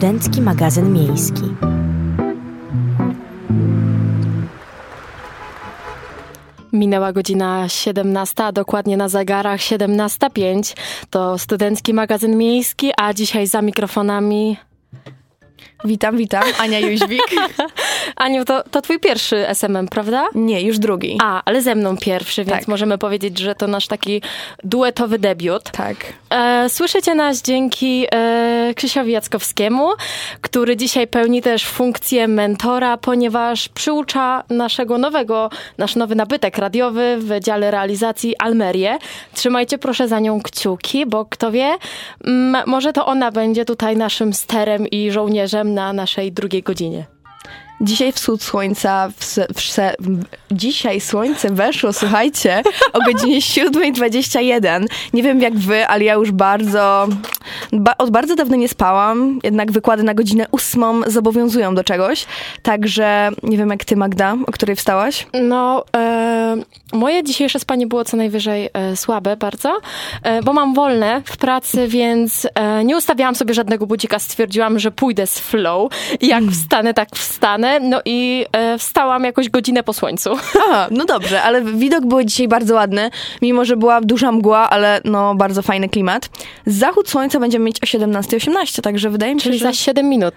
Studencki magazyn miejski. Minęła godzina 17, a dokładnie na zegarach 17.05. To Studencki Magazyn Miejski, a dzisiaj za mikrofonami Witam, witam. Ania Jóźwik. Aniu, to, to twój pierwszy SMM, prawda? Nie, już drugi. A, ale ze mną pierwszy, więc Tak. możemy powiedzieć, że to nasz taki duetowy debiut. Tak. E, słyszycie nas dzięki e, Krzysiowi Jackowskiemu, który dzisiaj pełni też funkcję mentora, ponieważ przyucza naszego nowego, nasz nowy nabytek radiowy w dziale realizacji Almerię. Trzymajcie proszę za nią kciuki, bo kto wie, mm, może to ona będzie tutaj naszym sterem i żołnierzem na naszej drugiej godzinie. Dzisiaj wschód słońca, w, w, w, dzisiaj słońce weszło, słuchajcie, o godzinie 7.21. Nie wiem jak wy, ale ja już bardzo, ba, od bardzo dawna nie spałam, jednak wykłady na godzinę ósmą zobowiązują do czegoś, także nie wiem jak ty Magda, o której wstałaś? No, e, moje dzisiejsze spanie było co najwyżej e, słabe bardzo, e, bo mam wolne w pracy, więc nie ustawiałam sobie żadnego budzika. Stwierdziłam, że pójdę z flow. I Jak wstanę, tak wstanę. No i e, wstałam jakoś godzinę po słońcu. Aha, no dobrze, ale widok był dzisiaj bardzo ładny, mimo że była duża mgła, ale no bardzo fajny klimat. Zachód słońca będziemy mieć o 17.18, także wydaje mi się, Czyli że... za 7 minut.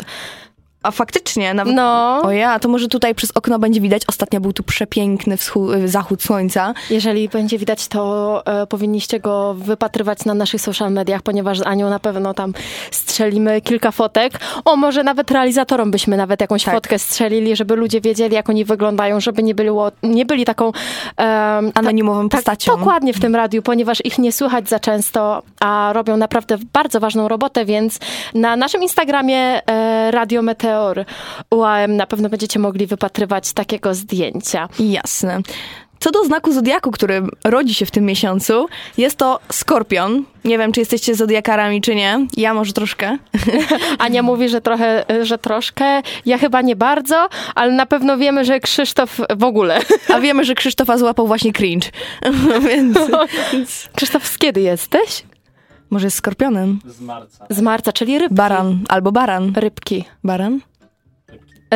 A faktycznie, nawet... No, O ja, to może tutaj przez okno będzie widać. Ostatnio był tu przepiękny wschód, zachód słońca. jeżeli będzie widać, to e, powinniście go wypatrywać na naszych social mediach, ponieważ z Anią na pewno tam strzelimy kilka fotek. O, może nawet realizatorom byśmy nawet jakąś Tak. fotkę strzelili, żeby ludzie wiedzieli, jak oni wyglądają, żeby nie, było, nie byli taką... ta- Anonimową tak, postacią. dokładnie w tym radiu, ponieważ ich nie słychać za często, a robią naprawdę bardzo ważną robotę, więc na naszym Instagramie e, Radio Meteor UAM na pewno będziecie mogli wypatrywać takiego zdjęcia. Jasne. Co do znaku zodiaku, który rodzi się w tym miesiącu, jest to skorpion. Nie wiem, czy jesteście zodiakarami, czy nie. Ja może troszkę. Ania mówi, że trochę, że troszkę. Ja chyba nie bardzo, ale na pewno wiemy, że Krzysztof w ogóle. A wiemy, że Krzysztofa złapał właśnie cringe. więc, więc Krzysztof, z kiedy jesteś? może jest skorpionem. Z marca. Z marca, czyli rybki. Baran albo baran. Rybki. Baran?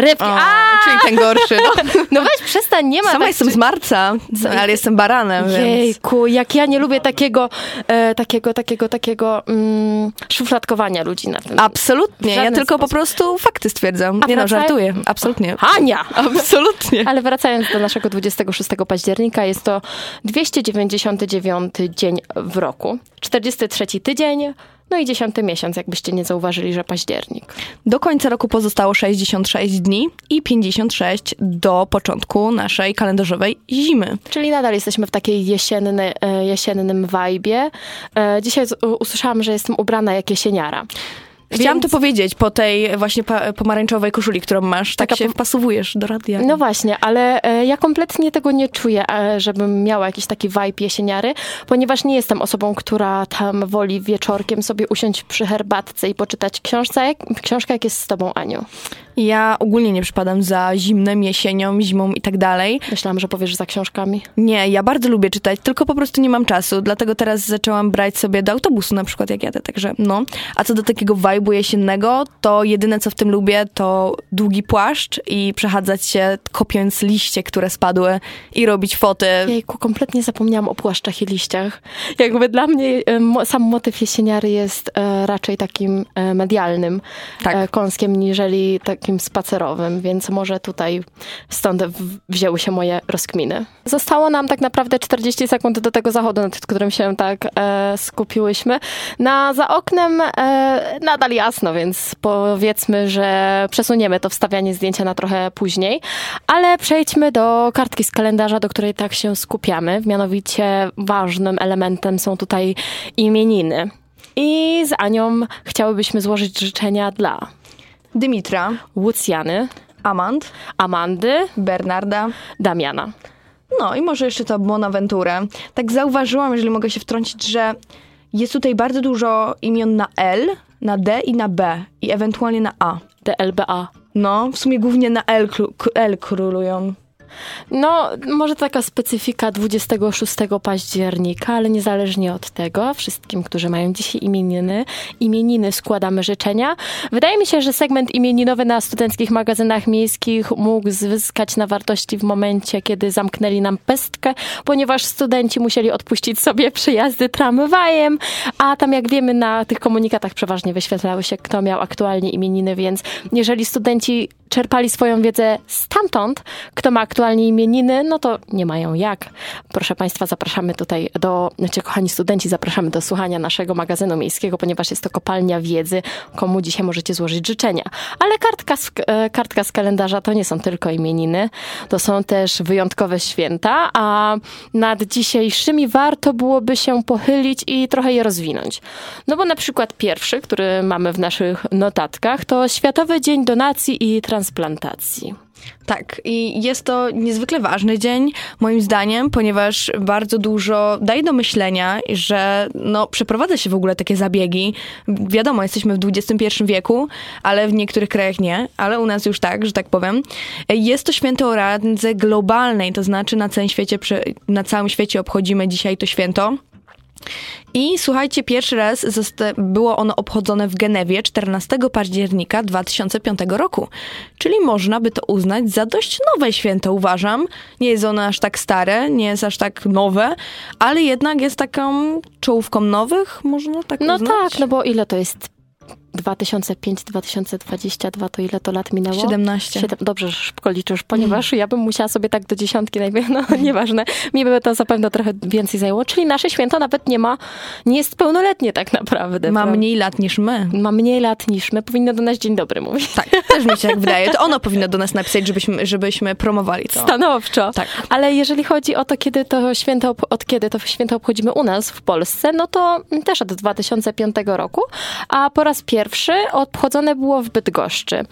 Rybki. O, A, czyli ten gorszy. No. no weź przestań, nie ma Sama tak, jestem z marca, ale jestem baranem, więc... Jejku, jak ja nie lubię takiego, e, takiego, takiego, takiego mm, szufladkowania ludzi na tym. Absolutnie, ja tylko po sposób. prostu fakty stwierdzam. A nie no, wracaj- żartuję, absolutnie. Ania! Absolutnie. Ale wracając do naszego 26 października, jest to 299 dzień w roku, 43 tydzień, no i 10 miesiąc, jakbyście nie zauważyli, że październik. Do końca roku pozostało 66 dni i 56 do początku naszej kalendarzowej zimy. Czyli nadal jesteśmy w takiej jesienny, e, jesiennym wajbie. E, Dzisiaj usłyszałam, że jestem ubrana jak jesieniara. Chciałam Więc- to powiedzieć po tej właśnie pomarańczowej koszuli, którą masz. Tak Taka się pom- wpasowujesz do radia. No właśnie, ale e, ja kompletnie tego nie czuję, e, żebym miała jakiś taki vibe jesieniary, ponieważ nie jestem osobą, która tam woli wieczorkiem sobie usiąść przy herbatce i poczytać książce, książkę, jak jest z tobą, Aniu. Ja ogólnie nie przypadam za zimnem, jesienią, zimą i tak dalej. Myślałam, że powiesz za książkami. Nie, ja bardzo lubię czytać, tylko po prostu nie mam czasu, dlatego teraz zaczęłam brać sobie do autobusu na przykład jak jadę, także no. A co do takiego vibe'u jesiennego, to jedyne co w tym lubię to długi płaszcz i przechadzać się kopiąc liście, które spadły i robić foty. Jejku, kompletnie zapomniałam o płaszczach i liściach. Jakby dla mnie e, sam motyw jesieniary jest e, raczej takim e, medialnym Tak. kąskiem, niżeli takim spacerowym, więc może tutaj stąd wzięły się moje rozkminy. Zostało nam tak naprawdę 40 sekund do tego zachodu, nad którym się tak e, skupiłyśmy. Na, za oknem e, nadal jasno, więc powiedzmy, że przesuniemy to wstawianie zdjęcia na trochę później, ale przejdźmy do kartki z kalendarza, do której tak się skupiamy. Mianowicie ważnym elementem są tutaj imieniny. I z Anią chciałybyśmy złożyć życzenia dla Dymitra, Łucjany, Amand, Amandy, Bernarda, Damiana. no i może jeszcze to Bonaventure. Tak zauważyłam, jeżeli mogę się wtrącić, że jest tutaj bardzo dużo imion na L, na D i na B i ewentualnie na A. DLBA. No, w sumie głównie na L, L królują. No, może taka specyfika 26 października, ale niezależnie od tego, wszystkim, którzy mają dzisiaj imieniny, imieniny składamy życzenia. Wydaje mi się, że segment imieninowy na studenckich magazynach miejskich mógł zyskać na wartości w momencie, kiedy zamknęli nam pestkę, ponieważ studenci musieli odpuścić sobie przyjazdy tramwajem, a tam jak wiemy na tych komunikatach przeważnie wyświetlały się, kto miał aktualnie imieniny, więc jeżeli studenci czerpali swoją wiedzę stamtąd, kto ma aktualnie imieniny, no to nie mają jak. Proszę Państwa, zapraszamy tutaj do, znaczy kochani studenci, zapraszamy do słuchania naszego magazynu miejskiego, ponieważ jest to kopalnia wiedzy, komu dzisiaj możecie złożyć życzenia. Ale kartka z, e, kartka z kalendarza to nie są tylko imieniny, to są też wyjątkowe święta, a nad dzisiejszymi warto byłoby się pochylić i trochę je rozwinąć. No bo na przykład pierwszy, który mamy w naszych notatkach, to Światowy Dzień Donacji i Transplantacji. Tak, i jest to niezwykle ważny dzień, moim zdaniem, ponieważ bardzo dużo daje do myślenia, że no, przeprowadza się w ogóle takie zabiegi. Wiadomo, jesteśmy w XXI wieku, ale w niektórych krajach nie, ale u nas już tak, że tak powiem. Jest to święto o randze globalnej, to znaczy na całym świecie, na całym świecie obchodzimy dzisiaj to święto. I słuchajcie, pierwszy raz było ono obchodzone w Genewie 14 października 2005 roku. Czyli można by to uznać za dość nowe święto, uważam. Nie jest ono aż tak stare, nie jest aż tak nowe, ale jednak jest taką czołówką nowych, można tak no uznać. No tak, no bo ile to jest 2005-2022, to ile to lat minęło? 17. 7, dobrze, że szybko liczysz, ponieważ mm. ja bym musiała sobie tak do dziesiątki, no nieważne, mi by to zapewne trochę więcej zajęło, czyli nasze święto nawet nie ma, nie jest pełnoletnie tak naprawdę. Ma prawda? mniej lat niż my. Ma mniej lat niż my, powinno do nas dzień dobry mówić. Tak, też mi się tak wydaje. To ono powinno do nas napisać, żebyśmy, żebyśmy promowali to. Stanowczo. Tak. Ale jeżeli chodzi o to, kiedy to święto, od kiedy to święto obchodzimy u nas w Polsce, no to też od 2005 roku, a po raz pierwszy pierwszy obchodzone było w Bydgoszczy.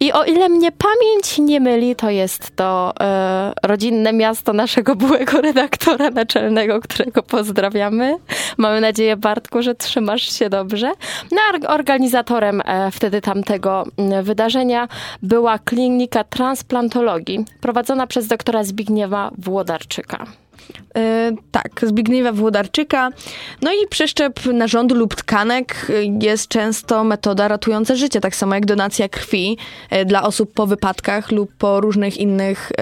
I o ile mnie pamięć nie myli, to jest to e, rodzinne miasto naszego byłego redaktora naczelnego, którego pozdrawiamy. Mamy nadzieję, Bartku, że trzymasz się dobrze. No, organizatorem e, wtedy tamtego wydarzenia była klinika transplantologii prowadzona przez doktora Zbigniewa Włodarczyka. Yy, tak, Zbigniewa Włodarczyka. No i przeszczep narządu lub tkanek jest często metoda ratująca życie, tak samo jak donacja krwi yy, dla osób po wypadkach lub po różnych innych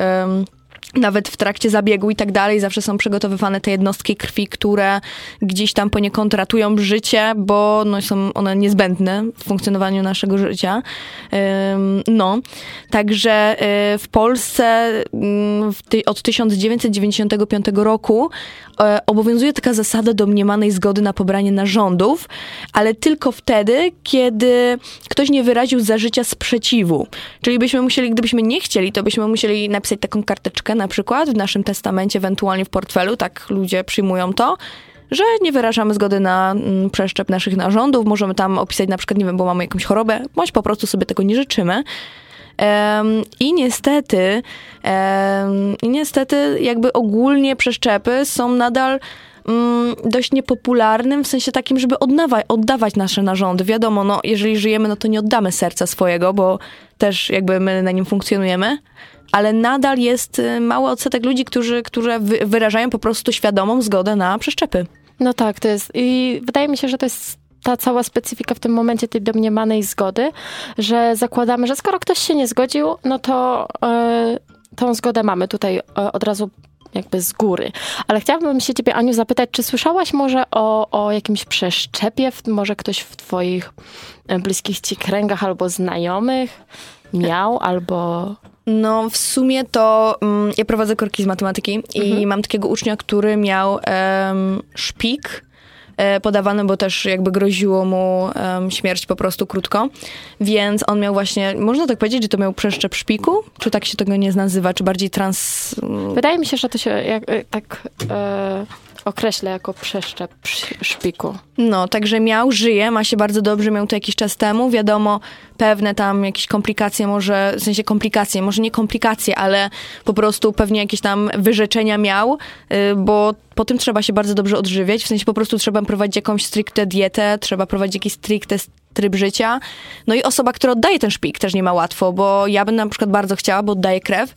nawet w trakcie zabiegu i tak dalej, zawsze są przygotowywane te jednostki krwi, które gdzieś tam poniekąd ratują życie, bo no, są one niezbędne w funkcjonowaniu naszego życia. No, także e, w Polsce mm, od 1995 roku e, obowiązuje taka zasada domniemanej zgody na pobranie narządów, ale tylko wtedy, kiedy ktoś nie wyraził za życia sprzeciwu. Czyli byśmy musieli, gdybyśmy nie chcieli, to byśmy musieli napisać taką karteczkę na przykład w naszym testamencie, ewentualnie w portfelu, tak ludzie przyjmują to, że nie wyrażamy zgody na mm, przeszczep naszych narządów. Możemy tam opisać na przykład, nie wiem, bo mamy jakąś chorobę, bądź po prostu sobie tego nie życzymy. Um, I niestety, um, i niestety jakby ogólnie przeszczepy są nadal um, dość niepopularnym, w sensie takim, żeby oddawać, oddawać nasze narządy. Wiadomo, no, jeżeli żyjemy, no to nie oddamy serca swojego, bo też jakby my na nim funkcjonujemy, ale nadal jest y, mały odsetek ludzi, którzy, którzy wyrażają po prostu świadomą zgodę na przeszczepy. No tak, to jest i wydaje mi się, że to jest ta cała specyfika w tym momencie tej domniemanej zgody, że zakładamy, że skoro ktoś się nie zgodził, no to yy, tą zgodę mamy tutaj yy, od razu jakby z góry. Ale chciałabym się ciebie, Aniu, zapytać, czy słyszałaś może o, o jakimś przeszczepie? Może ktoś w twoich bliskich ci kręgach albo znajomych miał albo... No, w sumie to um, ja prowadzę korki z matematyki mhm. i mam takiego ucznia, który miał um, szpik e, podawany, bo też jakby groziło mu um, śmierć po prostu krótko. Więc on miał właśnie, można tak powiedzieć, że to miał przeszczep szpiku? Czy tak się tego nie nazywa? Czy bardziej trans... Wydaje mi się, że to się jak, e, tak... E określę jako przeszczep szpiku. No, także miał, żyje, ma się bardzo dobrze, miał to jakiś czas temu. Wiadomo, pewne tam jakieś komplikacje, może, w sensie komplikacje, może nie komplikacje, ale po prostu pewnie jakieś tam wyrzeczenia miał, y, bo po tym trzeba się bardzo dobrze odżywiać, w sensie po prostu trzeba prowadzić jakąś stricte dietę, trzeba prowadzić jakiś stricte tryb życia. No i osoba, która oddaje ten szpik też nie ma łatwo, bo ja bym na przykład bardzo chciała, bo oddaję krew,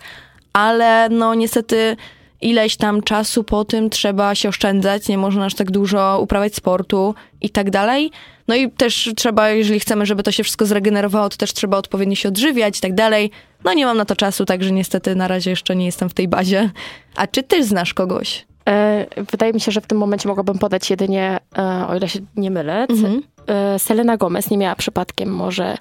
ale no niestety ileś tam czasu po tym trzeba się oszczędzać, nie można aż tak dużo uprawiać sportu i tak dalej. No i też trzeba, jeżeli chcemy, żeby to się wszystko zregenerowało, to też trzeba odpowiednio się odżywiać i tak dalej. No nie mam na to czasu, także niestety na razie jeszcze nie jestem w tej bazie. A czy ty znasz kogoś? E, wydaje mi się, że w tym momencie mogłabym podać jedynie, e, o ile się nie mylę, Mhm. E, Selena Gomez nie miała przypadkiem może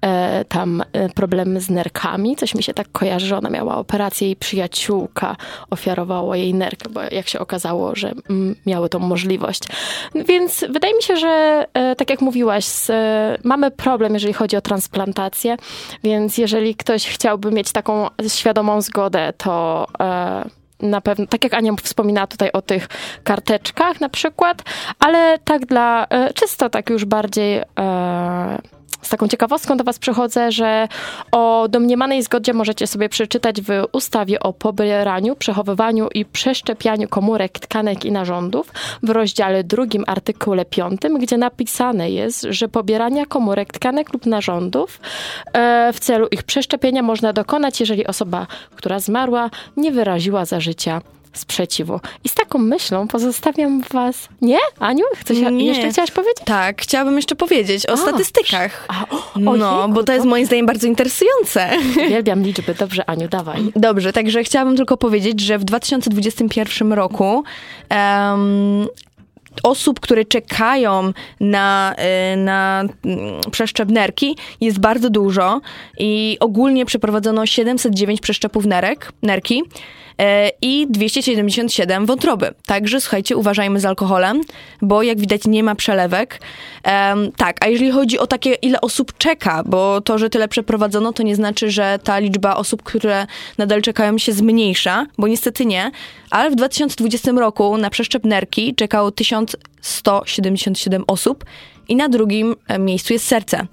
e, tam e, problemy z nerkami. Coś mi się tak kojarzy, że ona miała operację i przyjaciółka ofiarowała jej nerkę, bo jak się okazało, że mm, miały tą możliwość. Więc wydaje mi się, że tak jak mówiłaś, mamy problem, jeżeli chodzi o transplantację, więc jeżeli ktoś chciałby mieć taką świadomą zgodę, to na pewno, tak jak Ania wspominała tutaj o tych karteczkach na przykład, ale tak dla, e, czysto tak już bardziej e, z taką ciekawostką do Was przychodzę, że o domniemanej zgodzie możecie sobie przeczytać w ustawie o pobieraniu, przechowywaniu i przeszczepianiu komórek, tkanek i narządów w rozdziale drugim, artykule 5, gdzie napisane jest, że pobierania komórek, tkanek lub narządów e, w celu ich przeszczepienia można dokonać, jeżeli osoba, która zmarła, nie wyraziła za życia sprzeciwu. I z taką myślą pozostawiam was. Nie? Aniu? Coś Nie. jeszcze chciałaś powiedzieć? Tak, chciałabym jeszcze powiedzieć o A, statystykach. A, o, No, bo to jest moim zdaniem bardzo interesujące. Uwielbiam liczby. Dobrze, Aniu, dawaj. Dobrze, także chciałabym tylko powiedzieć, że w 2021 roku em, osób, które czekają na, y, na mm, przeszczep nerki jest bardzo dużo i ogólnie przeprowadzono 709 przeszczepów nerek, nerki i 277 wątroby. Także słuchajcie, uważajmy z alkoholem, bo jak widać nie ma przelewek. Tak, a jeżeli chodzi o takie, ile osób czeka, bo to, że tyle przeprowadzono, to nie znaczy, że ta liczba osób, które nadal czekają się zmniejsza, bo niestety nie, ale w 2020 roku na przeszczep nerki czekało 1177 osób i na drugim e, miejscu jest serce.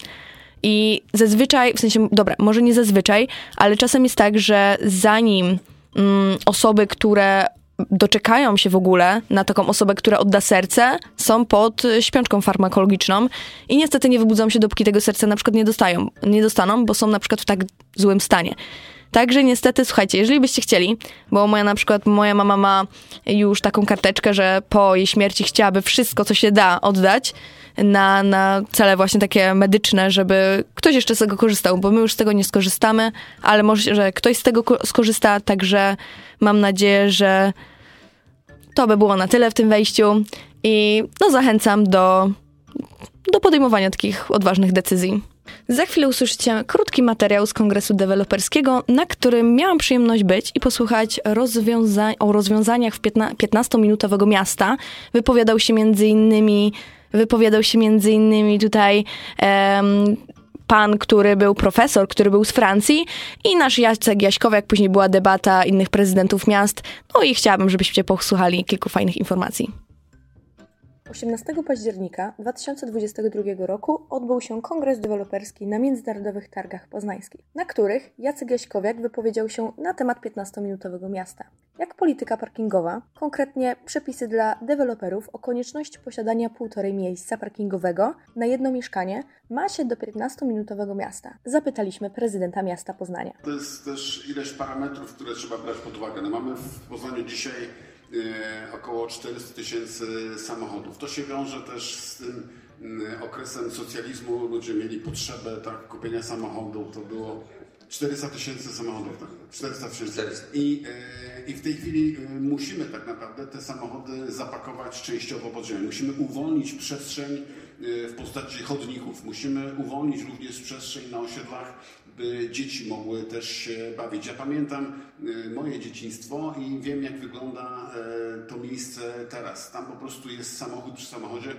I zazwyczaj, w sensie, dobra, może nie zazwyczaj, ale czasem jest tak, że zanim mm, osoby, które doczekają się w ogóle na taką osobę, która odda serce, są pod y, śpiączką farmakologiczną i niestety nie wybudzą się, dopóki tego serca na przykład nie dostają, nie dostaną, bo są na przykład w tak złym stanie. Także niestety, słuchajcie, jeżeli byście chcieli, bo moja na przykład, moja mama ma już taką karteczkę, że po jej śmierci chciałaby wszystko, co się da, oddać na, na cele właśnie takie medyczne, żeby ktoś jeszcze z tego korzystał, bo my już z tego nie skorzystamy, ale może, że ktoś z tego ko- skorzysta, także mam nadzieję, że to by było na tyle w tym wejściu i no zachęcam do, do podejmowania takich odważnych decyzji. Za chwilę usłyszycie krótki materiał z Kongresu Deweloperskiego, na którym miałam przyjemność być i posłuchać rozwiąza- o rozwiązaniach w 15-minutowego miasta. Wypowiadał się innymi, wypowiadał się między innymi tutaj em, pan, który był profesor, który był z Francji i nasz Jacek Jaśkowiak, później była debata innych prezydentów miast. No i chciałabym, żebyście posłuchali kilku fajnych informacji. 18 października 2022 roku odbył się Kongres Deweloperski na Międzynarodowych Targach Poznańskich, na których Jacek Jaśkowiak wypowiedział się na temat 15-minutowego miasta. Jak polityka parkingowa, konkretnie przepisy dla deweloperów o konieczności posiadania półtorej miejsca parkingowego na jedno mieszkanie ma się do 15-minutowego miasta? Zapytaliśmy prezydenta miasta Poznania. To jest też ileś parametrów, które trzeba brać pod uwagę. No mamy w Poznaniu dzisiaj około 400 tysięcy samochodów. To się wiąże też z tym mm, okresem socjalizmu. Ludzie mieli potrzebę tak, kupienia samochodu. To było 400 tysięcy samochodów. Tak? 400 tysięcy. I, e, I w tej chwili musimy tak naprawdę te samochody zapakować częściowo pod ziemię. Musimy uwolnić przestrzeń w postaci chodników. Musimy uwolnić również przestrzeń na osiedlach, dzieci mogły też się bawić. Ja pamiętam e, moje dzieciństwo i wiem, jak wygląda e, to miejsce teraz. Tam po prostu jest samochód przy samochodzie. E,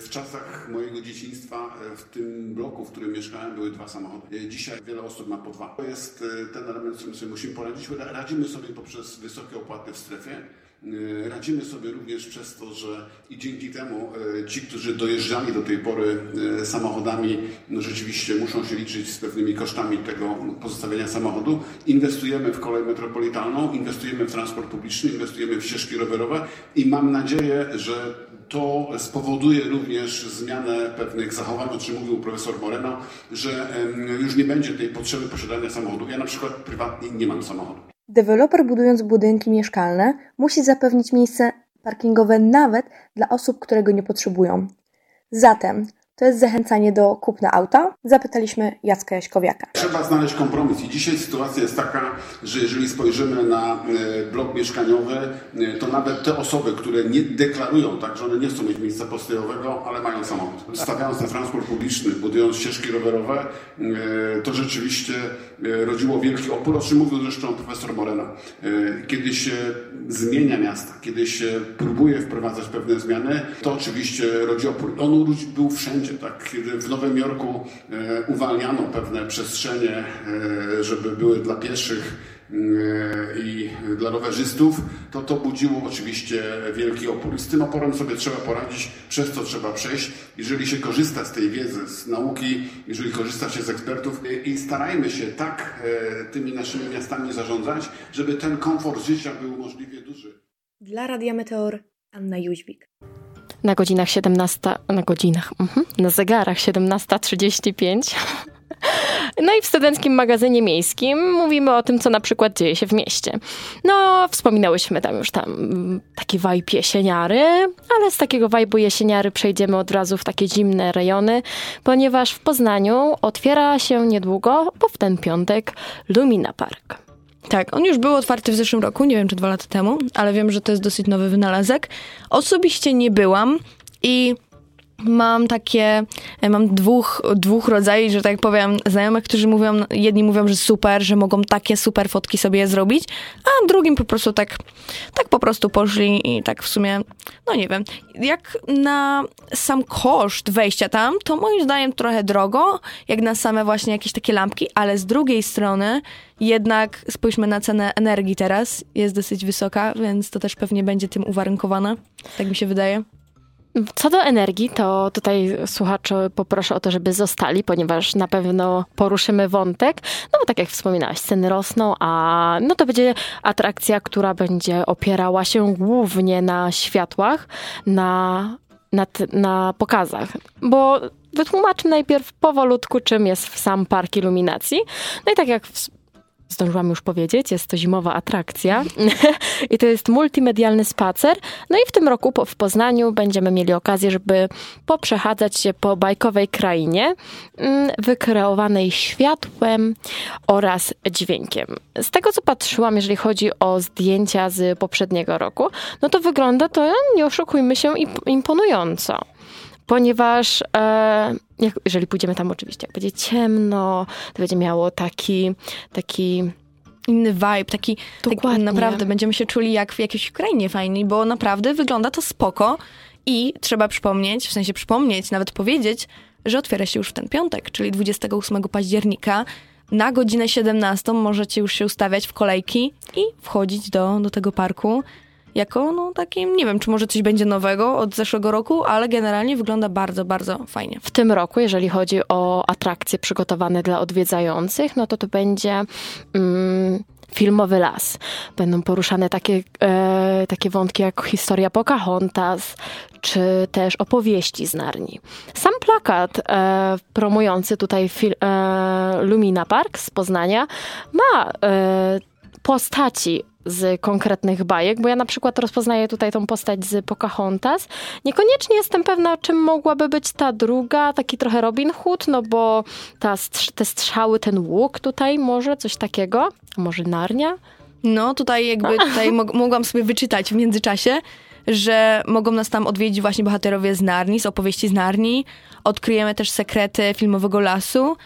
W czasach mojego dzieciństwa w tym bloku, w którym mieszkałem, były dwa samochody. Dzisiaj wiele osób ma po dwa. To jest ten element, z którym sobie musimy poradzić. Ra- Radzimy sobie poprzez wysokie opłaty w strefie. E, Radzimy sobie również przez to, że i dzięki temu e, ci, którzy dojeżdżali do tej pory e, samochodami, no rzeczywiście muszą się liczyć z pewnymi kosztami tego pozostawienia samochodu. Inwestujemy w kolej metropolitalną, inwestujemy w transport publiczny, inwestujemy w ścieżki rowerowe i mam nadzieję, że to spowoduje również zmianę pewnych zachowań, o czym mówił profesor Moreno, że już nie będzie tej potrzeby posiadania samochodu. Ja na przykład prywatnie nie mam samochodu. Deweloper budując budynki mieszkalne musi zapewnić miejsce parkingowe nawet dla osób, które go nie potrzebują. Zatem to jest zachęcanie do kupna auta? Zapytaliśmy Jacka Jaśkowiaka. Trzeba znaleźć kompromis i dzisiaj sytuacja jest taka, że jeżeli spojrzymy na e, blok mieszkaniowy, e, to nawet te osoby, które nie deklarują, tak, że one nie chcą mieć miejsca postojowego, ale mają samochód. Stawiając na transport publiczny, budując ścieżki rowerowe, e, to rzeczywiście rodziło wielki opór, o czym mówił zresztą profesor Morena. Kiedy się zmienia miasta, kiedy się próbuje wprowadzać pewne zmiany, to oczywiście rodzi opór. On był wszędzie tak, kiedy w Nowym Jorku e, uwalniano pewne przestrzenie, e, żeby były dla pieszych e, i dla rowerzystów, to to budziło oczywiście wielki opór. I z tym oporem sobie trzeba poradzić, przez co trzeba przejść. Jeżeli się korzysta z tej wiedzy, z nauki, jeżeli korzysta się z ekspertów i starajmy się tak tymi naszymi miastami zarządzać, żeby ten komfort życia był możliwie duży. Dla Radia Meteor Anna Jóźwik na godzinach 17, na godzinach, mhm, na zegarach 17.35. No i w studenckim magazynie miejskim mówimy o tym, co na przykład dzieje się w mieście. No, wspominałyśmy tam już tam taki vibe jesieniary, ale z takiego vibe'u jesieniary przejdziemy od razu w takie zimne rejony, ponieważ w Poznaniu otwiera się niedługo, bo w ten piątek, Lumina Park. Tak, on już był otwarty w zeszłym roku, nie wiem czy dwa lata temu, ale wiem, że to jest dosyć nowy wynalazek. Osobiście nie byłam i mam takie, e, mam dwóch, dwóch rodzajów, że tak powiem, znajomych, którzy mówią, jedni mówią, że super, że mogą takie super fotki sobie zrobić, a drugim po prostu tak, tak po prostu poszli i tak w sumie, no nie wiem, jak na sam koszt wejścia tam, to moim zdaniem trochę drogo, jak na same właśnie jakieś takie lampki, ale z drugiej strony jednak spójrzmy na cenę energii teraz, jest dosyć wysoka, więc to też pewnie będzie tym uwarunkowane, tak mi się wydaje. Co do energii, to tutaj słuchaczy poproszę o to, żeby zostali, ponieważ na pewno poruszymy wątek. No bo tak jak wspominałaś, ceny rosną, a no to będzie atrakcja, która będzie opierała się głównie na światłach, na, na, na pokazach. Bo wytłumaczmy najpierw powolutku, czym jest sam park iluminacji. No i tak jak zdążyłam już powiedzieć, jest to zimowa atrakcja i to jest multimedialny spacer. No i w tym roku w Poznaniu będziemy mieli okazję, żeby poprzechadzać się po bajkowej krainie, mm, wykreowanej światłem oraz dźwiękiem. Z tego co patrzyłam, jeżeli chodzi o zdjęcia z poprzedniego roku, no to wygląda to, nie oszukujmy się, imponująco ponieważ e, jak, jeżeli pójdziemy tam oczywiście, jak będzie ciemno, to będzie miało taki, taki inny vibe, taki, taki naprawdę będziemy się czuli jak w jakiejś krainie fajnej, bo naprawdę wygląda to spoko i trzeba przypomnieć, w sensie przypomnieć, nawet powiedzieć, że otwiera się już w ten piątek, czyli 28 października. Na godzinę 17 możecie już się ustawiać w kolejki i wchodzić do, do tego parku jako no takim, nie wiem, czy może coś będzie nowego od zeszłego roku, ale generalnie wygląda bardzo, bardzo fajnie. W tym roku, jeżeli chodzi o atrakcje przygotowane dla odwiedzających, no to to będzie... Mm, filmowy las. Będą poruszane takie, e, takie wątki jak historia Pocahontas, czy też opowieści z Narni. Sam plakat e, promujący tutaj fil, e, Lumina Park z Poznania ma e, postaci z konkretnych bajek, bo ja na przykład rozpoznaję tutaj tą postać z Pocahontas. Niekoniecznie jestem pewna, czym mogłaby być ta druga, taki trochę Robin Hood, no bo ta, te strzały, ten łuk tutaj może, coś takiego. A może Narnia? No, tutaj jakby tutaj mogłam sobie wyczytać w międzyczasie, że mogą nas tam odwiedzić właśnie bohaterowie z Narni, z opowieści z Narni. Odkryjemy też sekrety filmowego lasu.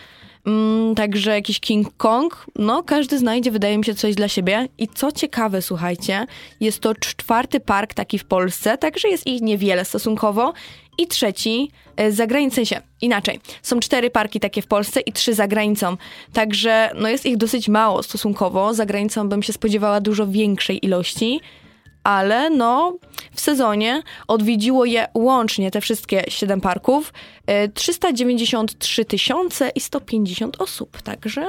Mm, także jakiś King Kong. No, każdy znajdzie, wydaje mi się, coś dla siebie. I co ciekawe, słuchajcie, jest to czwarty park taki w Polsce, także jest ich niewiele stosunkowo. I trzeci e, za granicą, w sensie inaczej. Są cztery parki takie w Polsce i trzy za granicą. Także no jest ich dosyć mało stosunkowo. Za granicą bym się spodziewała dużo większej ilości ale no w sezonie odwiedziło je łącznie te wszystkie 7 parków e, 393 tysiące i 150 osób, także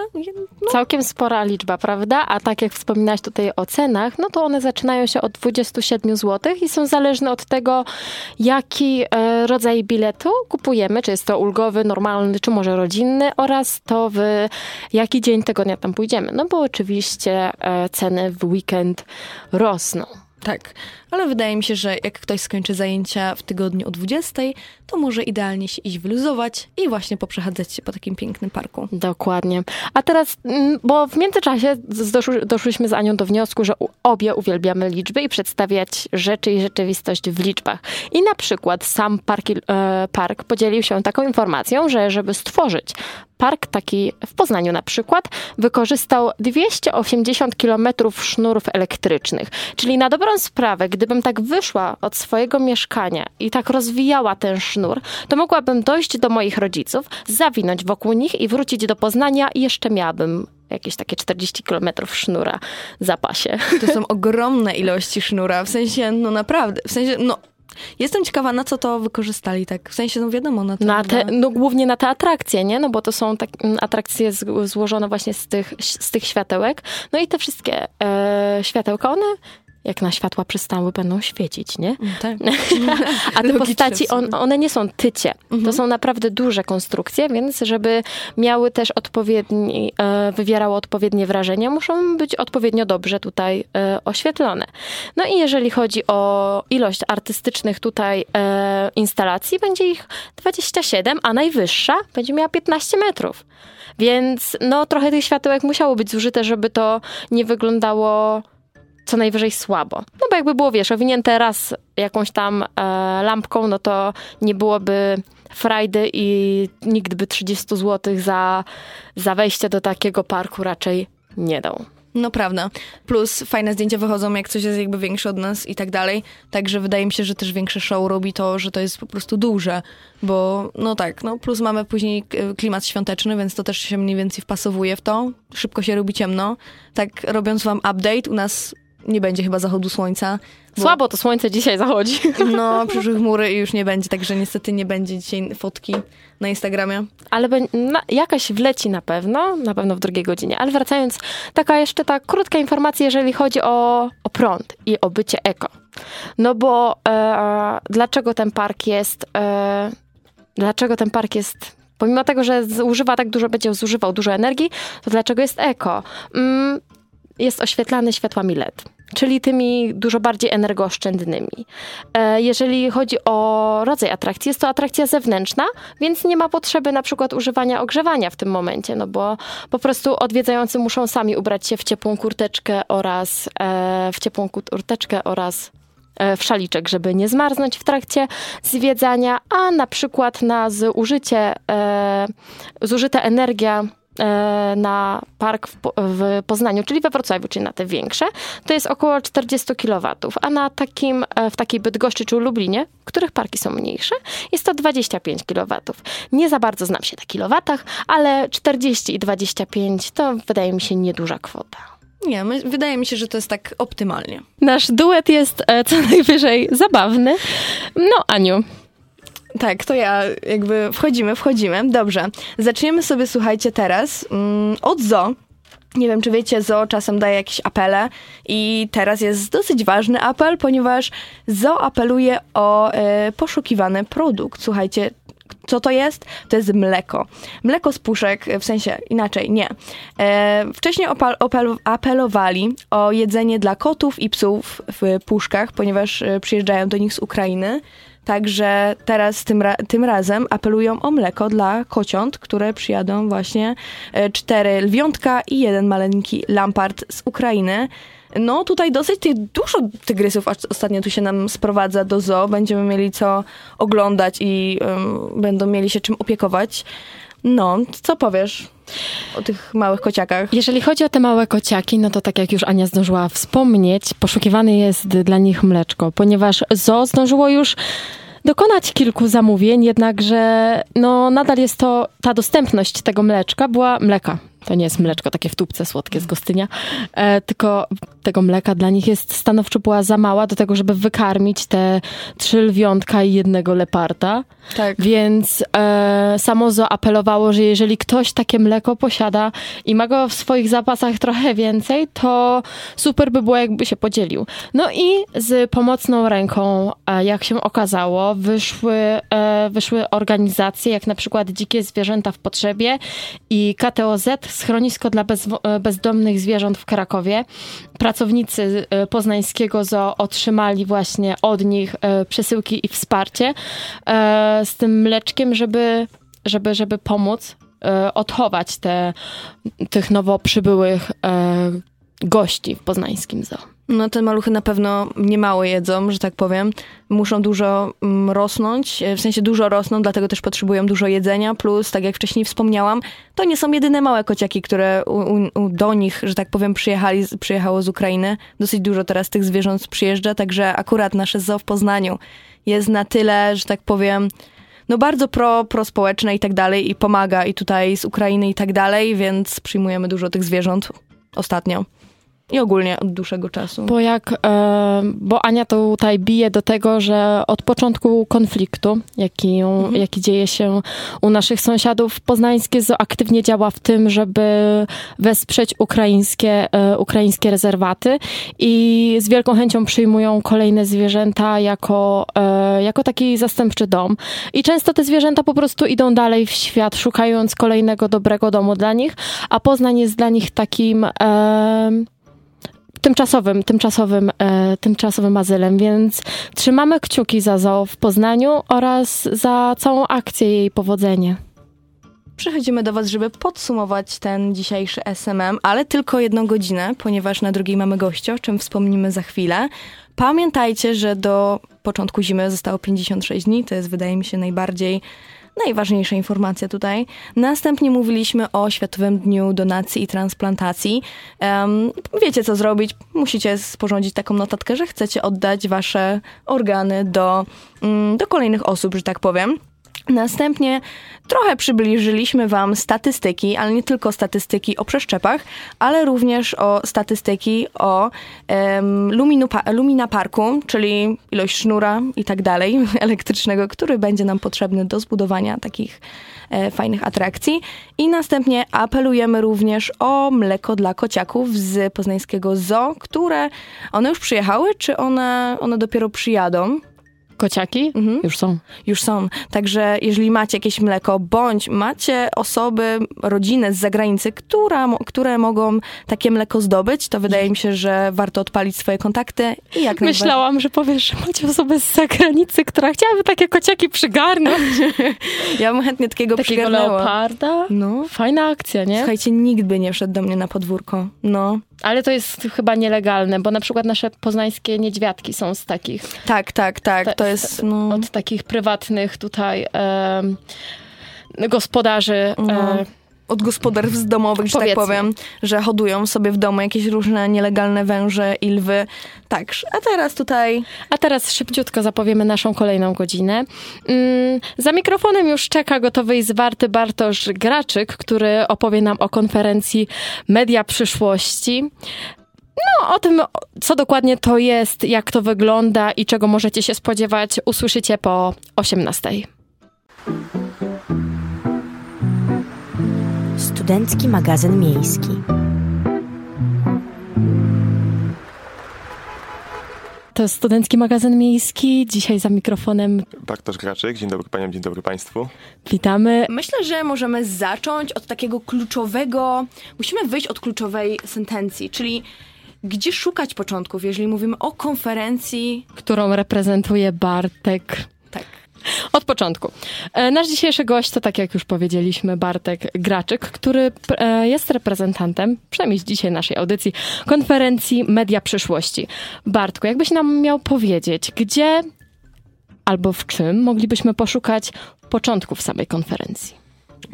no, Całkiem spora liczba, prawda? A tak jak wspominałaś tutaj o cenach, no to one zaczynają się od 27 zł i są zależne od tego, jaki e, rodzaj biletu kupujemy, czy jest to ulgowy, normalny, czy może rodzinny oraz to w jaki dzień tygodnia tam pójdziemy. No bo oczywiście e, ceny w weekend rosną. Tak. Ale wydaje mi się, że jak ktoś skończy zajęcia w tygodniu o 20, to może idealnie się iść wyluzować i właśnie poprzechadzać się po takim pięknym parku. Dokładnie. A teraz, mm, bo w międzyczasie doszły, doszłyśmy z Anią do wniosku, że obie uwielbiamy liczby i przedstawiać rzeczy i rzeczywistość w liczbach. I na przykład sam parki, e, park podzielił się taką informacją, że żeby stworzyć park taki w Poznaniu na przykład, wykorzystał 280 km sznurów elektrycznych. Czyli na dobrą sprawę, gdybym tak wyszła od swojego mieszkania i tak rozwijała ten sznur, to mogłabym dojść do moich rodziców, zawinąć wokół nich i wrócić do Poznania i jeszcze miałabym jakieś takie 40 km sznura w zapasie. To są ogromne ilości sznura, w sensie, no naprawdę, w sensie, no jestem ciekawa, na co to wykorzystali, tak, w sensie, no wiadomo, na to Na te, no głównie na te atrakcje, nie? No bo to są tak, mm, atrakcje z, złożone właśnie z tych, z tych światełek. No i te wszystkie e, światełka, one jak na światła przystały, będą świecić, nie? Tak. A te postaci, on, one nie są tycie. To są naprawdę duże konstrukcje, więc żeby miały też odpowiedni, e, wywierały odpowiednie wrażenie, muszą być odpowiednio dobrze tutaj e, oświetlone. No i jeżeli chodzi o ilość artystycznych tutaj e, instalacji, będzie ich 27, a najwyższa będzie miała 15 metrów. Więc no trochę tych światełek musiało być zużyte, żeby to nie wyglądało co najwyżej słabo. No bo jakby było, wiesz, owinięte raz jakąś tam e, lampką, no to nie byłoby frajdy i nikt by 30 zł za, za wejście do takiego parku raczej nie dał. No prawda. Plus fajne zdjęcia wychodzą, jak coś jest jakby większe od nas i tak dalej. Także wydaje mi się, że też większe show robi to, że to jest po prostu duże. Bo no tak, no plus mamy później e, klimat świąteczny, więc to też się mniej więcej wpasowuje w to. Szybko się robi ciemno. Tak robiąc wam update, u nas nie będzie chyba zachodu słońca. bo- Słabo to słońce dzisiaj zachodzi. No, przyszły chmury i już nie będzie, także niestety nie będzie dzisiaj fotki na Instagramie. Ale be- na, jakaś wleci na pewno, na pewno w drugiej godzinie. Ale wracając, taka jeszcze ta krótka informacja, jeżeli chodzi o, o prąd i o bycie eko. No bo e, dlaczego ten park jest, e, dlaczego ten park jest, pomimo tego, że zużywa tak dużo, będzie zużywał dużo energii, to dlaczego jest eko? Mm, jest oświetlany światłami LED, czyli tymi dużo bardziej energooszczędnymi. E, Jeżeli chodzi o rodzaj atrakcji, jest to atrakcja zewnętrzna, więc nie ma potrzeby na przykład używania ogrzewania w tym momencie, no bo po prostu odwiedzający muszą sami ubrać się w ciepłą kurteczkę oraz e, w ciepłą kurteczkę oraz e, w szaliczek, żeby nie zmarznąć w trakcie zwiedzania, a na przykład na zużycie, zużyta energia na park w, w Poznaniu, czyli we Wrocławiu, czyli na te większe, to jest około 40 kW, a na takim, e, w takiej Bydgoszczy czy Lublinie, w których parki są mniejsze, jest to 25 kW. Nie za bardzo znam się na kilowatach, ale 40 i 25 to wydaje mi się nieduża kwota. Nie, my, wydaje mi się, że to jest tak optymalnie. Nasz duet jest e, co najwyżej zabawny. No, Aniu, Tak, to ja jakby wchodzimy, wchodzimy. Dobrze. Zaczniemy sobie, słuchajcie, teraz mm, od zoo. Nie wiem, czy wiecie, zoo czasem daje jakieś apele i teraz jest dosyć ważny apel, ponieważ zoo apeluje o e, poszukiwany produkt. Słuchajcie, co to jest? To jest mleko. Mleko z puszek, w sensie inaczej, nie. E, wcześniej opal, apelowali o jedzenie dla kotów i psów w puszkach, ponieważ e, przyjeżdżają do nich z Ukrainy. Także teraz tym, ra- tym razem apelują o mleko dla kociąt, które przyjadą właśnie e, cztery lwiątka i jeden maleńki lampart z Ukrainy. No tutaj dosyć tych, dużo tygrysów ostatnio tu się nam sprowadza do zoo. Będziemy mieli co oglądać i em, będą mieli się czym opiekować. No, co powiesz o tych małych kociakach? Jeżeli chodzi o te małe kociaki, no to tak jak już Ania zdążyła wspomnieć, poszukiwane jest dla nich mleczko, ponieważ ZO zdążyło już dokonać kilku zamówień, jednakże no nadal jest to, ta dostępność tego mleczka była, mleka, to nie jest mleczko takie w tubce słodkie z Gostynia, e, tylko tego mleka dla nich jest stanowczo była za mała do tego, żeby wykarmić te trzy lwiątka i jednego leparda. Tak. Więc e, samo zoo apelowało, że jeżeli ktoś takie mleko posiada i ma go w swoich zapasach trochę więcej, to super by było, jakby się podzielił. No i z pomocną ręką, e, jak się okazało, wyszły, e, wyszły organizacje, jak na przykład Dzikie Zwierzęta w Potrzebie i KTOZ, schronisko dla e, bezdomnych zwierząt w Krakowie. Pracownicy e, poznańskiego zoo otrzymali właśnie od nich e, przesyłki i wsparcie z tym mleczkiem, żeby, żeby, żeby pomóc odchować te, tych nowo przybyłych gości w poznańskim zoo. No te maluchy na pewno niemało jedzą, że tak powiem. Muszą dużo mm, rosnąć, e, w sensie dużo rosną, dlatego też potrzebują dużo jedzenia, plus tak jak wcześniej wspomniałam, to nie są jedyne małe kociaki, które u, u, do nich, że tak powiem, przyjechali, przyjechało z Ukrainy. Dosyć dużo teraz tych zwierząt przyjeżdża, także akurat nasze zoo w Poznaniu jest na tyle, że tak powiem, no bardzo pro, prospołeczne i tak dalej i pomaga i tutaj z Ukrainy i tak dalej, więc przyjmujemy dużo tych zwierząt ostatnio. I ogólnie od dłuższego czasu. Bo jak, e, bo Ania tutaj bije do tego, że od początku konfliktu, jaki, jaki dzieje się u naszych sąsiadów, poznańskie zoo aktywnie działa w tym, żeby wesprzeć ukraińskie, e, ukraińskie rezerwaty i z wielką chęcią przyjmują kolejne zwierzęta jako, e, jako taki zastępczy dom. I często te zwierzęta po prostu idą dalej w świat, szukając kolejnego dobrego domu dla nich, a Poznań jest dla nich takim e, tymczasowym, tymczasowym, e, tymczasowym azylem, więc trzymamy kciuki za zoo w Poznaniu oraz za całą akcję i jej powodzenie. Przychodzimy do Was, żeby podsumować ten dzisiejszy SMM, ale tylko jedną godzinę, ponieważ na drugiej mamy gościa, o czym wspomnimy za chwilę. Pamiętajcie, że do początku zimy zostało 56 dni, to jest wydaje mi się najbardziej najważniejsza informacja tutaj. Następnie mówiliśmy o Światowym Dniu Donacji i Transplantacji. Um, wiecie, co zrobić. Musicie sporządzić taką notatkę, że chcecie oddać wasze organy do, mm, do kolejnych osób, że tak powiem. Następnie trochę przybliżyliśmy Wam statystyki, ale nie tylko statystyki o przeszczepach, ale również o statystyki o um, luminu, lumina parku, czyli ilość sznura i tak dalej elektrycznego, który będzie nam potrzebny do zbudowania takich e, fajnych atrakcji. I następnie apelujemy również o mleko dla kociaków z poznańskiego zoo, które one już przyjechały, czy one, one dopiero przyjadą? Kociaki Mhm. już są. już są. Także jeżeli macie jakieś mleko, bądź macie osoby, rodzinę z zagranicy, która, które mogą takie mleko zdobyć, to wydaje mi się, że warto odpalić swoje kontakty i jak. Myślałam, że powiesz, że macie osobę z zagranicy, która chciałaby takie kociaki przygarnąć. Ja bym chętnie takiego, Takiego przygarnęła. leoparda. No. Fajna akcja, nie? Słuchajcie, nikt by nie wszedł do mnie na podwórko. No. Ale to jest chyba nielegalne, bo na przykład nasze poznańskie niedźwiadki są z takich, Tak, tak, tak. To jest, no... od takich prywatnych tutaj em, gospodarzy. No. E, od gospodarstw domowych, że tak powiem, że hodują sobie w domu jakieś różne nielegalne węże i lwy. Tak, a teraz tutaj A teraz szybciutko zapowiemy naszą kolejną godzinę. Mm, za mikrofonem już czeka gotowy i zwarty Bartosz Graczyk, który opowie nam o konferencji Media Przyszłości. No, o tym, co dokładnie to jest, jak to wygląda i czego możecie się spodziewać, usłyszycie po 18. Studencki magazyn miejski. To jest Studencki Magazyn Miejski. Dzisiaj za mikrofonem Bartosz Graczyk, dzień dobry paniom, dzień dobry państwu. witamy. Myślę, że możemy zacząć od takiego kluczowego. Musimy wyjść od kluczowej sentencji, czyli gdzie szukać początków, jeżeli mówimy o konferencji. którą reprezentuje Bartek. Tak. Od początku. E, Nasz dzisiejszy gość to, tak jak już powiedzieliśmy, Bartek Graczyk, który e, jest reprezentantem, przynajmniej z dzisiaj naszej audycji, konferencji Media Przyszłości. Bartku, jakbyś nam miał powiedzieć, gdzie albo w czym moglibyśmy poszukać początków samej konferencji?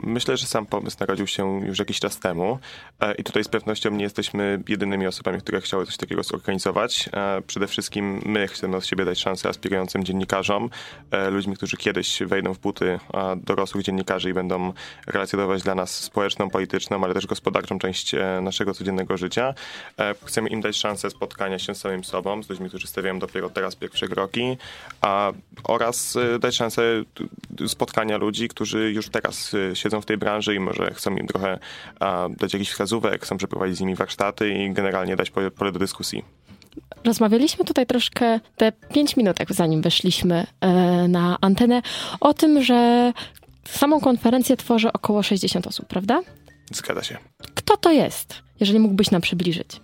Myślę, że sam pomysł narodził się już jakiś czas temu e, i tutaj z pewnością nie jesteśmy jedynymi osobami, które chciały coś takiego zorganizować. E, przede wszystkim my chcemy od siebie dać szansę aspirującym dziennikarzom, e, ludźmi, którzy kiedyś wejdą w buty dorosłych dziennikarzy i będą relacjonować dla nas społeczną, polityczną, ale też gospodarczą część naszego codziennego życia. Chcemy im dać szansę spotkania się z samym sobą, z ludźmi, którzy stawiają dopiero teraz pierwsze kroki, oraz dać szansę spotkania ludzi, którzy już teraz siedzą w tej branży i może chcą im trochę dać jakiś wskazówek, chcą przeprowadzić z nimi warsztaty i generalnie dać pole, pole do dyskusji. Rozmawialiśmy tutaj troszkę te pięć minut, zanim weszliśmy e, na antenę, o tym, że samą konferencję tworzy około 60 osób, prawda? Zgadza się. Kto to jest, jeżeli mógłbyś nam przybliżyć?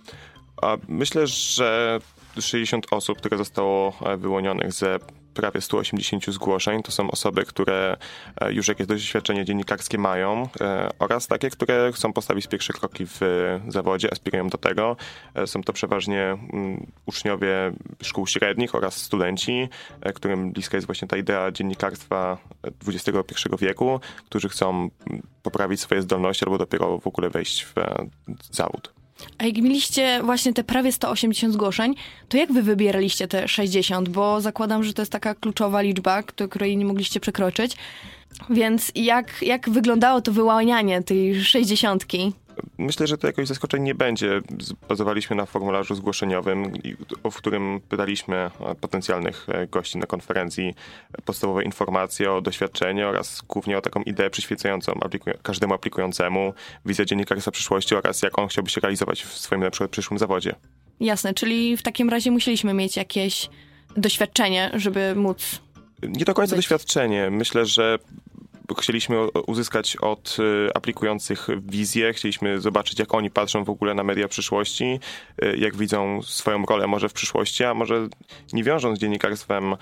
Myślę, że 60 osób, które zostało e, wyłonionych ze prawie 180 zgłoszeń. To są osoby, które e, już jakieś doświadczenie dziennikarskie mają e, oraz takie, które chcą postawić pierwsze kroki w zawodzie, aspirują do tego. Są to przeważnie mm, uczniowie szkół średnich oraz studenci, którym bliska jest właśnie ta idea dziennikarstwa XXI wieku, którzy chcą mm, poprawić swoje zdolności albo dopiero w ogóle wejść w zawód. A jak mieliście właśnie te prawie 180 zgłoszeń, to jak wy wybieraliście te 60? Bo zakładam, że to jest taka kluczowa liczba, której nie mogliście przekroczyć. Więc jak, jak wyglądało to wyłanianie tej 60? Myślę, że to jakoś zaskoczeń nie będzie. Bazowaliśmy na formularzu zgłoszeniowym, w którym pytaliśmy potencjalnych e, gości na konferencji podstawowe informacje o doświadczeniu oraz głównie o taką ideę przyświecającą aplikuj każdemu aplikującemu, wizję dziennikarstwa przyszłości oraz jak on chciałby się realizować w swoim na przykład przyszłym zawodzie. Jasne, czyli w takim razie musieliśmy mieć jakieś doświadczenie, żeby móc nie do końca doświadczenie. Myślę, że chcieliśmy uzyskać od y, aplikujących wizję, chcieliśmy zobaczyć, jak oni patrzą w ogóle na media przyszłości, y, jak widzą swoją rolę może w przyszłości, a może nie wiążą z dziennikarstwem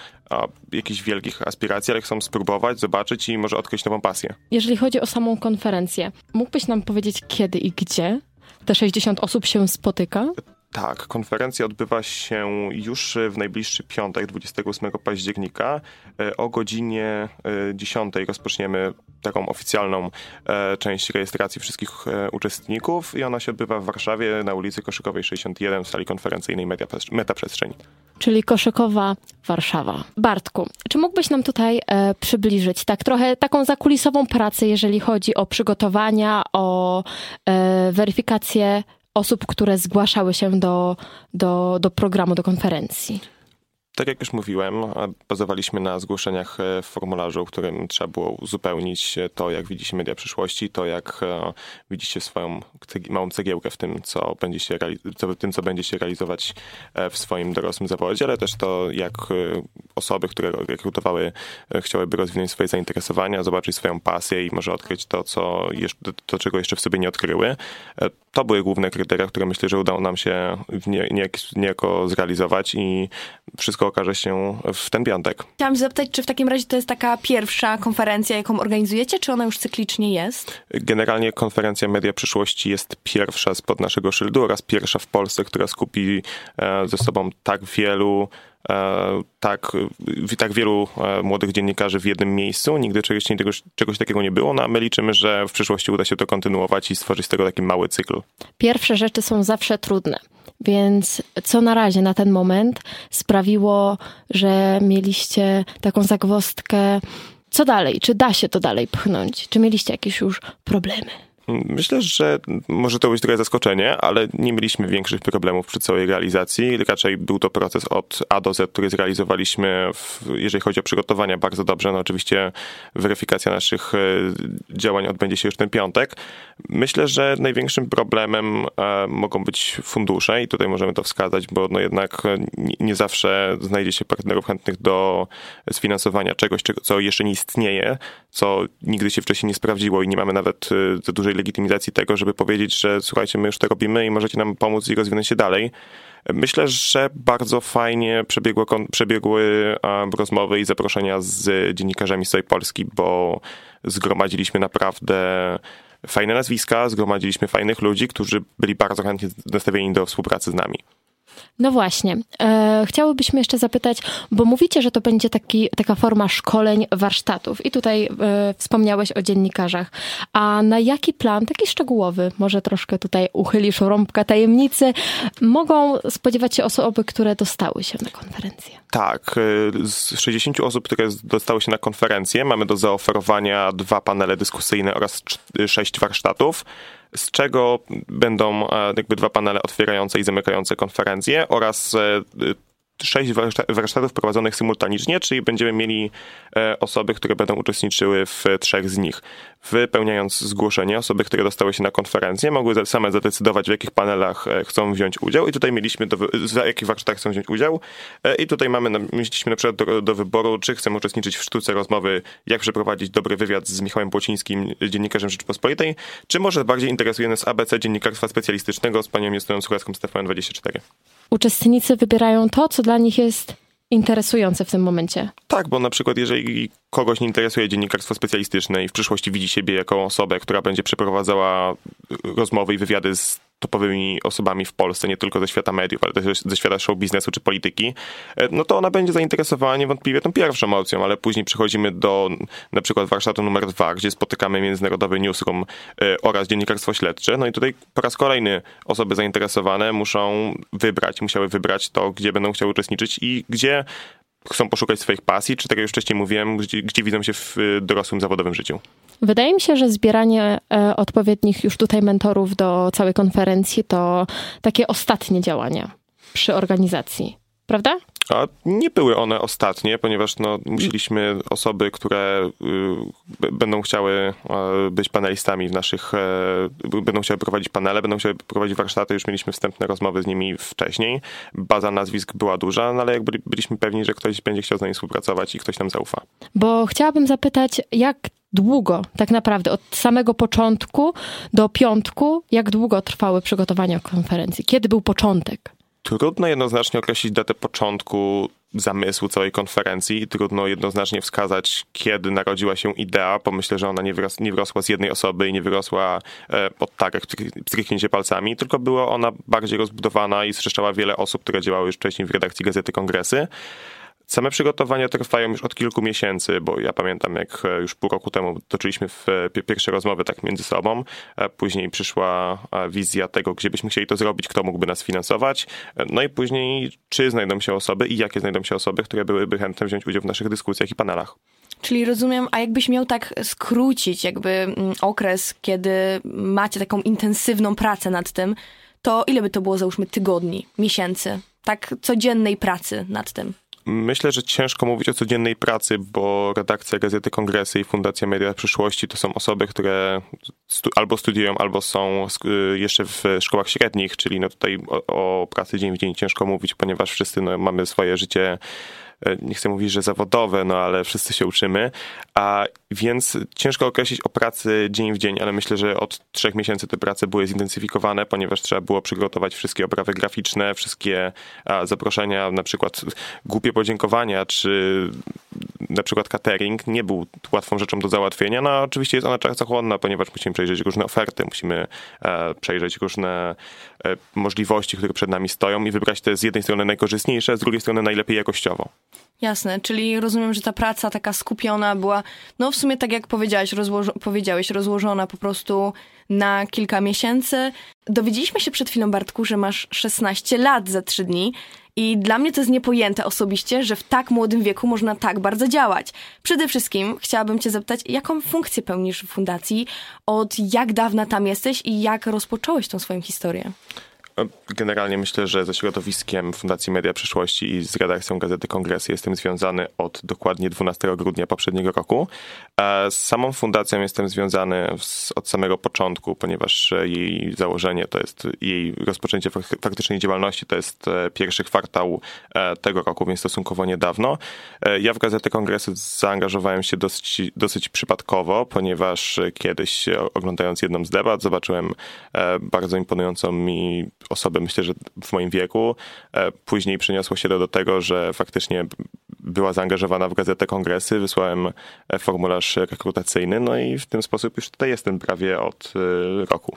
jakichś wielkich aspiracji, ale chcą spróbować, zobaczyć i może odkryć nową pasję. Jeżeli chodzi o samą konferencję, mógłbyś nam powiedzieć, kiedy i gdzie te 60 osób się spotyka? Tak, konferencja odbywa się już w najbliższy piątek, 28 października. E, o godzinie 10 e, rozpoczniemy taką oficjalną e, część rejestracji wszystkich uczestników i ona się odbywa w Warszawie na ulicy Koszykowej 61 w sali konferencyjnej Meta Przestrzeń. Czyli Koszykowa, Warszawa. Bartku, czy mógłbyś nam tutaj e, przybliżyć tak trochę taką zakulisową pracę, jeżeli chodzi o przygotowania, o e, weryfikację osób, które zgłaszały się do, do, do programu, do konferencji? Tak jak już mówiłem, bazowaliśmy na zgłoszeniach e, w formularzu, w którym trzeba było uzupełnić to, jak widzicie media przyszłości, to jak e, widzicie swoją małą cegiełkę w tym, co będzie się, w tym, co będzie się realizować e, w swoim dorosłym zawodzie, ale też to, jak osoby, które rekrutowały, chciałyby rozwinąć swoje zainteresowania, zobaczyć swoją pasję i może odkryć to, co jeszcze, to, czego jeszcze w sobie nie odkryły. To były główne kryteria, które myślę, że udało nam się niejako zrealizować i wszystko wszystko okaże się w ten piątek. Chciałam zapytać, czy w takim razie to jest taka pierwsza konferencja, jaką organizujecie, czy ona już cyklicznie jest? Generalnie konferencja Media Przyszłości jest pierwsza spod naszego szyldu oraz pierwsza w Polsce, która skupi e, ze sobą tak wielu e, tak, tak wielu e, młodych dziennikarzy w jednym miejscu. Nigdy czegoś, czegoś, czegoś takiego nie było, no a my liczymy, że w przyszłości uda się to kontynuować i stworzyć z tego taki mały cykl. Pierwsze rzeczy są zawsze trudne. Więc co na razie, na ten moment sprawiło, że mieliście taką zagwostkę, co dalej? Czy da się to dalej pchnąć? Czy mieliście jakieś już problemy? Myślę, że może to być trochę zaskoczenie, ale nie mieliśmy większych problemów przy całej realizacji. Raczej był to proces od A do Z, który zrealizowaliśmy, w, jeżeli chodzi o przygotowania, bardzo dobrze. No oczywiście weryfikacja naszych e, działań odbędzie się już ten piątek. Myślę, że największym problemem e, mogą być fundusze i tutaj możemy to wskazać, bo no jednak nie, nie zawsze znajdzie się partnerów chętnych do sfinansowania czegoś, co jeszcze nie istnieje, co nigdy się wcześniej nie sprawdziło i nie mamy nawet e, za dużej legitymizacji tego, żeby powiedzieć, że słuchajcie, my już to robimy i możecie nam pomóc i rozwinąć się dalej. Myślę, że bardzo fajnie przebiegły, przebiegły rozmowy i zaproszenia z dziennikarzami z całej Polski, bo zgromadziliśmy naprawdę fajne nazwiska, zgromadziliśmy fajnych ludzi, którzy byli bardzo chętnie nastawieni do współpracy z nami. No właśnie. E, jeszcze zapytać, bo mówicie, że to będzie taki, taka forma szkoleń, warsztatów. I tutaj e, wspomniałeś o dziennikarzach. A na jaki plan, taki szczegółowy, może troszkę tutaj uchylisz rąbka tajemnicy, mogą spodziewać się osoby, które dostały się na konferencję? Tak, e, z 60 osób, które dostały się na konferencję, mamy do zaoferowania dwa panele dyskusyjne oraz sześć warsztatów z czego będą e, jakby dwa panele otwierające i zamykające konferencję oraz e, sześć warsztatów prowadzonych symultanicznie, czyli będziemy mieli e, osoby, które będą uczestniczyły w trzech z nich. Wypełniając zgłoszenie, osoby, które dostały się na konferencję, mogły same zadecydować, w jakich panelach e, chcą wziąć udział i tutaj mieliśmy, do, w jakich warsztatach chcą wziąć udział e, i tutaj mamy, mieliśmy na przykład do, do wyboru, czy chcemy uczestniczyć w sztuce rozmowy, jak przeprowadzić dobry wywiad z Michałem Płocińskim, dziennikarzem Rzeczypospolitej, czy może bardziej interesuje nas ABC dziennikarstwa specjalistycznego z panią Justyną Suchacką z TVN24. Uczestnicy wybierają to, co dla nich jest interesujące w tym momencie. Tak, bo na przykład jeżeli kogoś nie interesuje dziennikarstwo specjalistyczne i w przyszłości widzi siebie jako osobę, która będzie przeprowadzała rozmowy i wywiady z topowymi osobami w Polsce, nie tylko ze świata mediów, ale też ze świata show biznesu czy polityki, e, no to ona będzie zainteresowana niewątpliwie tą pierwszą opcją, ale później przechodzimy do na przykład warsztatu numer dwa, gdzie spotykamy międzynarodowy newsroom e, oraz dziennikarstwo śledcze. No i tutaj po raz kolejny osoby zainteresowane muszą wybrać, musiały wybrać to, gdzie będą chciały uczestniczyć i gdzie chcą poszukać swoich pasji, czy tak jak już wcześniej mówiłem, gdzie, gdzie widzą się w dorosłym zawodowym życiu. Wydaje mi się, że zbieranie e, odpowiednich już tutaj mentorów do całej konferencji to takie ostatnie działania przy organizacji, prawda? A nie były one ostatnie, ponieważ no, musieliśmy osoby, które y, będą chciały y, być panelistami w naszych, y, będą chciały prowadzić panele, będą chciały prowadzić warsztaty, już mieliśmy wstępne rozmowy z nimi wcześniej. Baza nazwisk była duża, no, ale jak byli, byliśmy pewni, że ktoś będzie chciał z nami współpracować i ktoś nam zaufa. Bo chciałabym zapytać, jak długo, tak naprawdę, od samego początku do piątku, jak długo trwały przygotowania konferencji? Kiedy był początek? Trudno jednoznacznie określić datę początku zamysłu całej konferencji. Trudno jednoznacznie wskazać, kiedy narodziła się idea, bo myślę, że ona nie, wyros nie wyrosła z jednej osoby i nie wyrosła e, od tak, jak stryknięcie palcami, tylko była ona bardziej rozbudowana i zrzeszczała wiele osób, które działały już wcześniej w redakcji Gazety Kongresy. Same przygotowania trwają już od kilku miesięcy, bo ja pamiętam, jak e, już pół roku temu toczyliśmy e, pierwsze rozmowy tak między sobą. E, później przyszła wizja tego, gdzie byśmy chcieli to zrobić, kto mógłby nas finansować. No i później, czy znajdą się osoby i jakie znajdą się osoby, które byłyby chętne wziąć udział w naszych dyskusjach i panelach. Czyli rozumiem, a jakbyś miał tak skrócić jakby mm, okres, kiedy macie taką intensywną pracę nad tym, to ile by to było, załóżmy, tygodni, miesięcy, tak codziennej pracy nad tym? Myślę, że ciężko mówić o codziennej pracy, bo redakcja Gazety Kongresy i Fundacja Media Przyszłości to są osoby, które stu albo studiują, albo są y, jeszcze w szkołach średnich, czyli no tutaj o, o pracy dzień w dzień ciężko mówić, ponieważ wszyscy no, mamy swoje życie nie chcę mówić, że zawodowe, no ale wszyscy się uczymy, a więc ciężko określić o pracy dzień w dzień, ale myślę, że od trzech miesięcy te prace były zintensyfikowane, ponieważ trzeba było przygotować wszystkie oprawy graficzne, wszystkie zaproszenia, na przykład głupie podziękowania, czy na przykład catering nie był łatwą rzeczą do załatwienia. No oczywiście jest ona czasochłonna, ponieważ musimy przejrzeć różne oferty, musimy e, przejrzeć różne e, możliwości, które przed nami stoją i wybrać te z jednej strony najkorzystniejsze, z drugiej strony najlepiej jakościowo. Jasne, czyli rozumiem, że ta praca taka skupiona była, no w sumie tak jak powiedziałeś, rozłożo- powiedziałeś, rozłożona po prostu na kilka miesięcy. Dowiedzieliśmy się przed chwilą, Bartku, że masz 16 lat za 3 dni. I dla mnie to jest niepojęte osobiście, że w tak młodym wieku można tak bardzo działać. Przede wszystkim chciałabym Cię zapytać, jaką funkcję pełnisz w fundacji, od jak dawna tam jesteś i jak rozpocząłeś tą swoją historię? Generalnie myślę, że ze środowiskiem Fundacji Media Przyszłości i z redakcją Gazety Kongresy jestem związany od dokładnie 12 grudnia poprzedniego roku. Z samą fundacją jestem związany od samego początku, ponieważ jej założenie to jest, jej rozpoczęcie faktycznej działalności to jest e, pierwszy kwartał e, tego roku, więc stosunkowo niedawno. E, ja w Gazetę Kongresy zaangażowałem się dosyć, dosyć przypadkowo, ponieważ kiedyś oglądając jedną z debat zobaczyłem bardzo imponującą mi osobę, myślę, że w moim wieku. E, później przyniosło się to do tego, że faktycznie była zaangażowana w gazetę kongresy, wysłałem formularz rekrutacyjny, no i w ten sposób już tutaj jestem prawie od e, roku.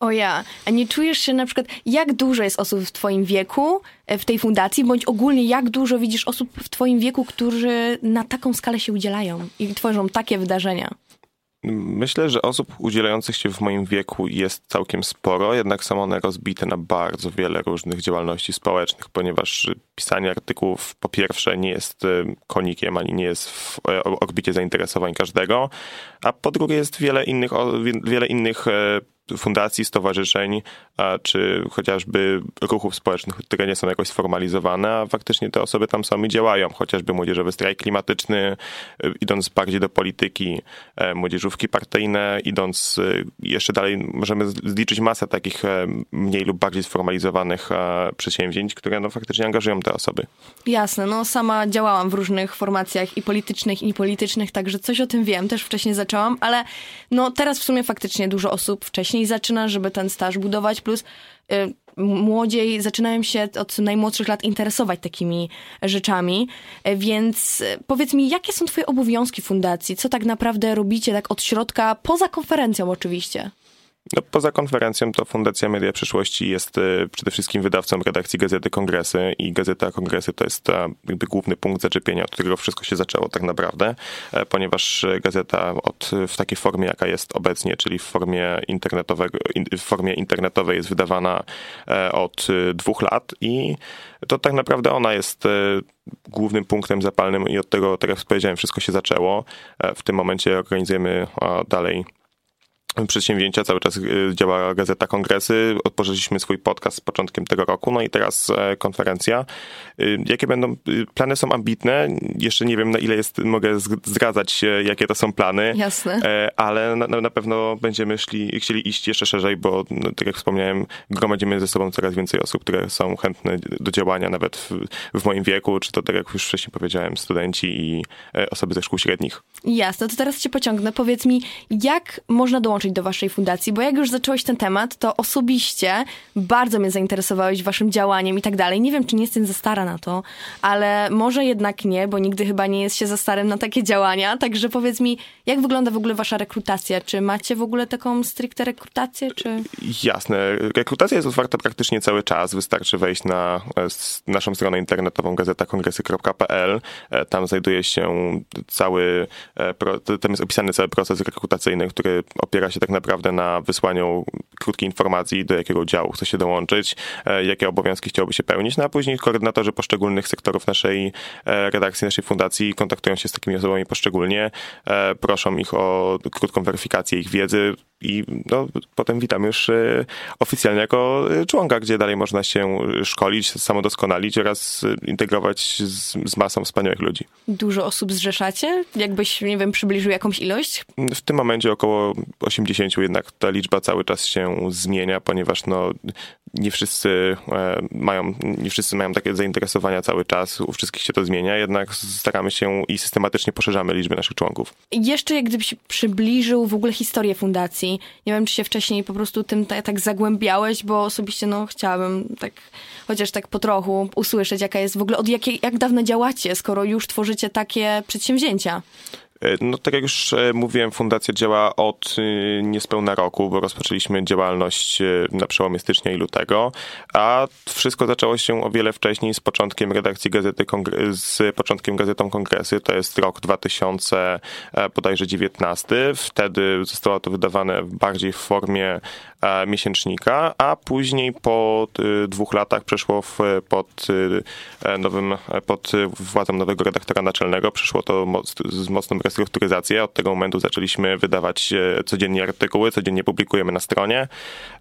O ja, a nie czujesz się na przykład, jak dużo jest osób w twoim wieku e, w tej fundacji, bądź ogólnie jak dużo widzisz osób w twoim wieku, którzy na taką skalę się udzielają i tworzą takie wydarzenia? Myślę, że osób udzielających się w moim wieku jest całkiem sporo, jednak są one rozbite na bardzo wiele różnych działalności społecznych, ponieważ pisanie artykułów po pierwsze nie jest e, konikiem, ani nie jest w e, orbicie zainteresowań każdego, a po drugie jest wiele innych, wiele innych e, fundacji, stowarzyszeń, czy chociażby ruchów społecznych, które nie są jakoś sformalizowane, a faktycznie te osoby tam są i działają, chociażby młodzieżowy strajk klimatyczny, y, idąc bardziej do polityki, e, młodzieżówki partyjne, idąc y, jeszcze dalej, możemy zliczyć masę takich e, mniej lub bardziej sformalizowanych e, przedsięwzięć, które no faktycznie angażują te osoby. Jasne, no sama działałam w różnych formacjach i politycznych, i niepolitycznych, także coś o tym wiem, też wcześniej zaczęłam, ale no teraz w sumie faktycznie dużo osób wcześniej zaczyna, żeby ten staż budować, plus y, młodziej zaczynają się od najmłodszych lat interesować takimi rzeczami, y, więc y, powiedz mi, jakie są twoje obowiązki fundacji? Co tak naprawdę robicie tak od środka, poza konferencją oczywiście? No, poza konferencją to Fundacja Media Przyszłości jest e, przede wszystkim wydawcą redakcji Gazety Kongresy i Gazeta Kongresy to jest jakby główny punkt zaczepienia, od którego wszystko się zaczęło tak naprawdę, e, ponieważ gazeta od, w takiej formie, jaka jest obecnie, czyli w formie, internetowego, w formie internetowej jest wydawana e, od dwóch lat i to tak naprawdę ona jest głównym punktem zapalnym i od tego, tak jak powiedziałem, wszystko się zaczęło. W tym momencie organizujemy dalej przedsięwzięcia. Cały czas y, działa Gazeta Kongresy. Otworzyliśmy swój podcast z początkiem tego roku, no i teraz e, konferencja. Y, jakie będą, y, plany są ambitne. Jeszcze nie wiem, na ile jest, mogę zdradzać, jakie to są plany. Jasne. E, ale na, na pewno będziemy szli, chcieli iść jeszcze szerzej, bo no, tak jak wspomniałem, gromadzimy ze sobą coraz więcej osób, które są chętne do działania nawet w, w moim wieku, czy to tak jak już wcześniej powiedziałem, studenci i e, osoby ze szkół średnich. Jasne, to teraz cię pociągnę. Powiedz mi, jak można dołączyć dołączyć do waszej fundacji, bo jak już zacząłeś ten temat, to osobiście bardzo mnie zainteresowałeś waszym działaniem i tak dalej. Nie wiem, czy nie jestem za stara na to, ale może jednak nie, bo nigdy chyba nie jest się za starym na takie działania. Także powiedz mi, jak wygląda w ogóle wasza rekrutacja? Czy macie w ogóle taką stricte rekrutację? Czy... Jasne. Rekrutacja jest otwarta praktycznie cały czas. Wystarczy wejść na e, naszą stronę internetową gazetakongresy.pl. E, tam znajduje się cały, e, tam jest opisany cały proces rekrutacyjny, który opiera się się tak naprawdę na wysłaniu krótkiej informacji, do jakiego działu chce się dołączyć, e, jakie obowiązki chciałby się pełnić, no a później koordynatorzy poszczególnych sektorów naszej e, redakcji, naszej fundacji kontaktują się z takimi osobami poszczególnie, e, proszą ich o krótką weryfikację ich wiedzy, i no, potem witam już oficjalnie jako członka, gdzie dalej można się szkolić, samodoskonalić oraz integrować z, z masą wspaniałych ludzi. Dużo osób zrzeszacie? Jakbyś, nie wiem, przybliżył jakąś ilość? W tym momencie około 80 jednak ta liczba cały czas się zmienia, ponieważ no, nie wszyscy e, mają, nie wszyscy mają takie zainteresowania cały czas, u wszystkich się to zmienia, jednak staramy się i systematycznie poszerzamy liczbę naszych członków. Jeszcze jak gdybyś przybliżył w ogóle historię fundacji, nie wiem, czy się wcześniej po prostu tym tak, zagłębiałeś, bo osobiście no chciałabym tak, chociaż tak po trochu usłyszeć, jaka jest w ogóle, od jakiej, jak dawno działacie, skoro już tworzycie takie przedsięwzięcia. E, no tak jak już e, mówiłem, fundacja działa od e, niespełna roku, bo rozpoczęliśmy działalność na przełomie stycznia i lutego, a wszystko zaczęło się o wiele wcześniej z początkiem redakcji gazety, z początkiem gazetą Kongresy, to jest rok 2000 bodajże 19. Wtedy zostało to wydawane bardziej w formie miesięcznika, a później po dwóch latach przeszło w, pod nowym, pod władzą nowego redaktora naczelnego, przeszło to z mocną restrukturyzację. Od tego momentu zaczęliśmy wydawać e, codziennie artykuły, codziennie publikujemy na stronie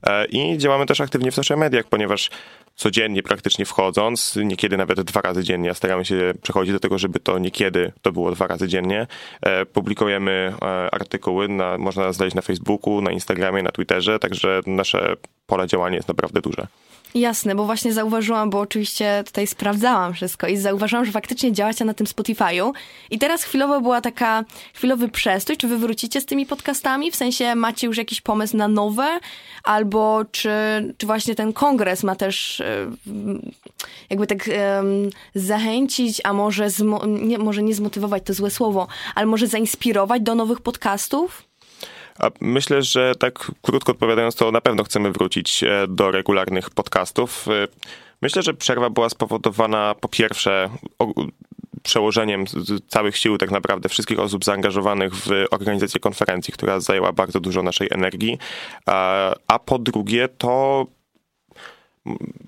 e, i działamy też aktywnie w social mediach, ponieważ codziennie praktycznie wchodząc, niekiedy nawet dwa razy dziennie, staramy się przechodzić do tego, żeby to niekiedy to było dwa razy dziennie. E, publikujemy artykuły, na, można znaleźć na Facebooku, na Instagramie, na Twitterze, także nasze pole działania jest naprawdę duże. Jasne, bo właśnie zauważyłam, bo oczywiście tutaj sprawdzałam wszystko i zauważyłam, że faktycznie działacie na tym Spotify'u i teraz chwilowo była taka, chwilowy przestój, czy wy wrócicie z tymi podcastami? W sensie macie już jakiś pomysł na nowe? Albo czy, czy właśnie ten kongres ma też jakby tak um, zachęcić, a może, nie, może nie zmotywować, to złe słowo, ale może zainspirować do nowych podcastów? Myślę, że tak krótko odpowiadając, to na pewno chcemy wrócić e, do regularnych podcastów. E, myślę, że przerwa była spowodowana po pierwsze przełożeniem całych sił tak naprawdę wszystkich osób zaangażowanych w organizację konferencji, która zajęła bardzo dużo naszej energii, a po drugie to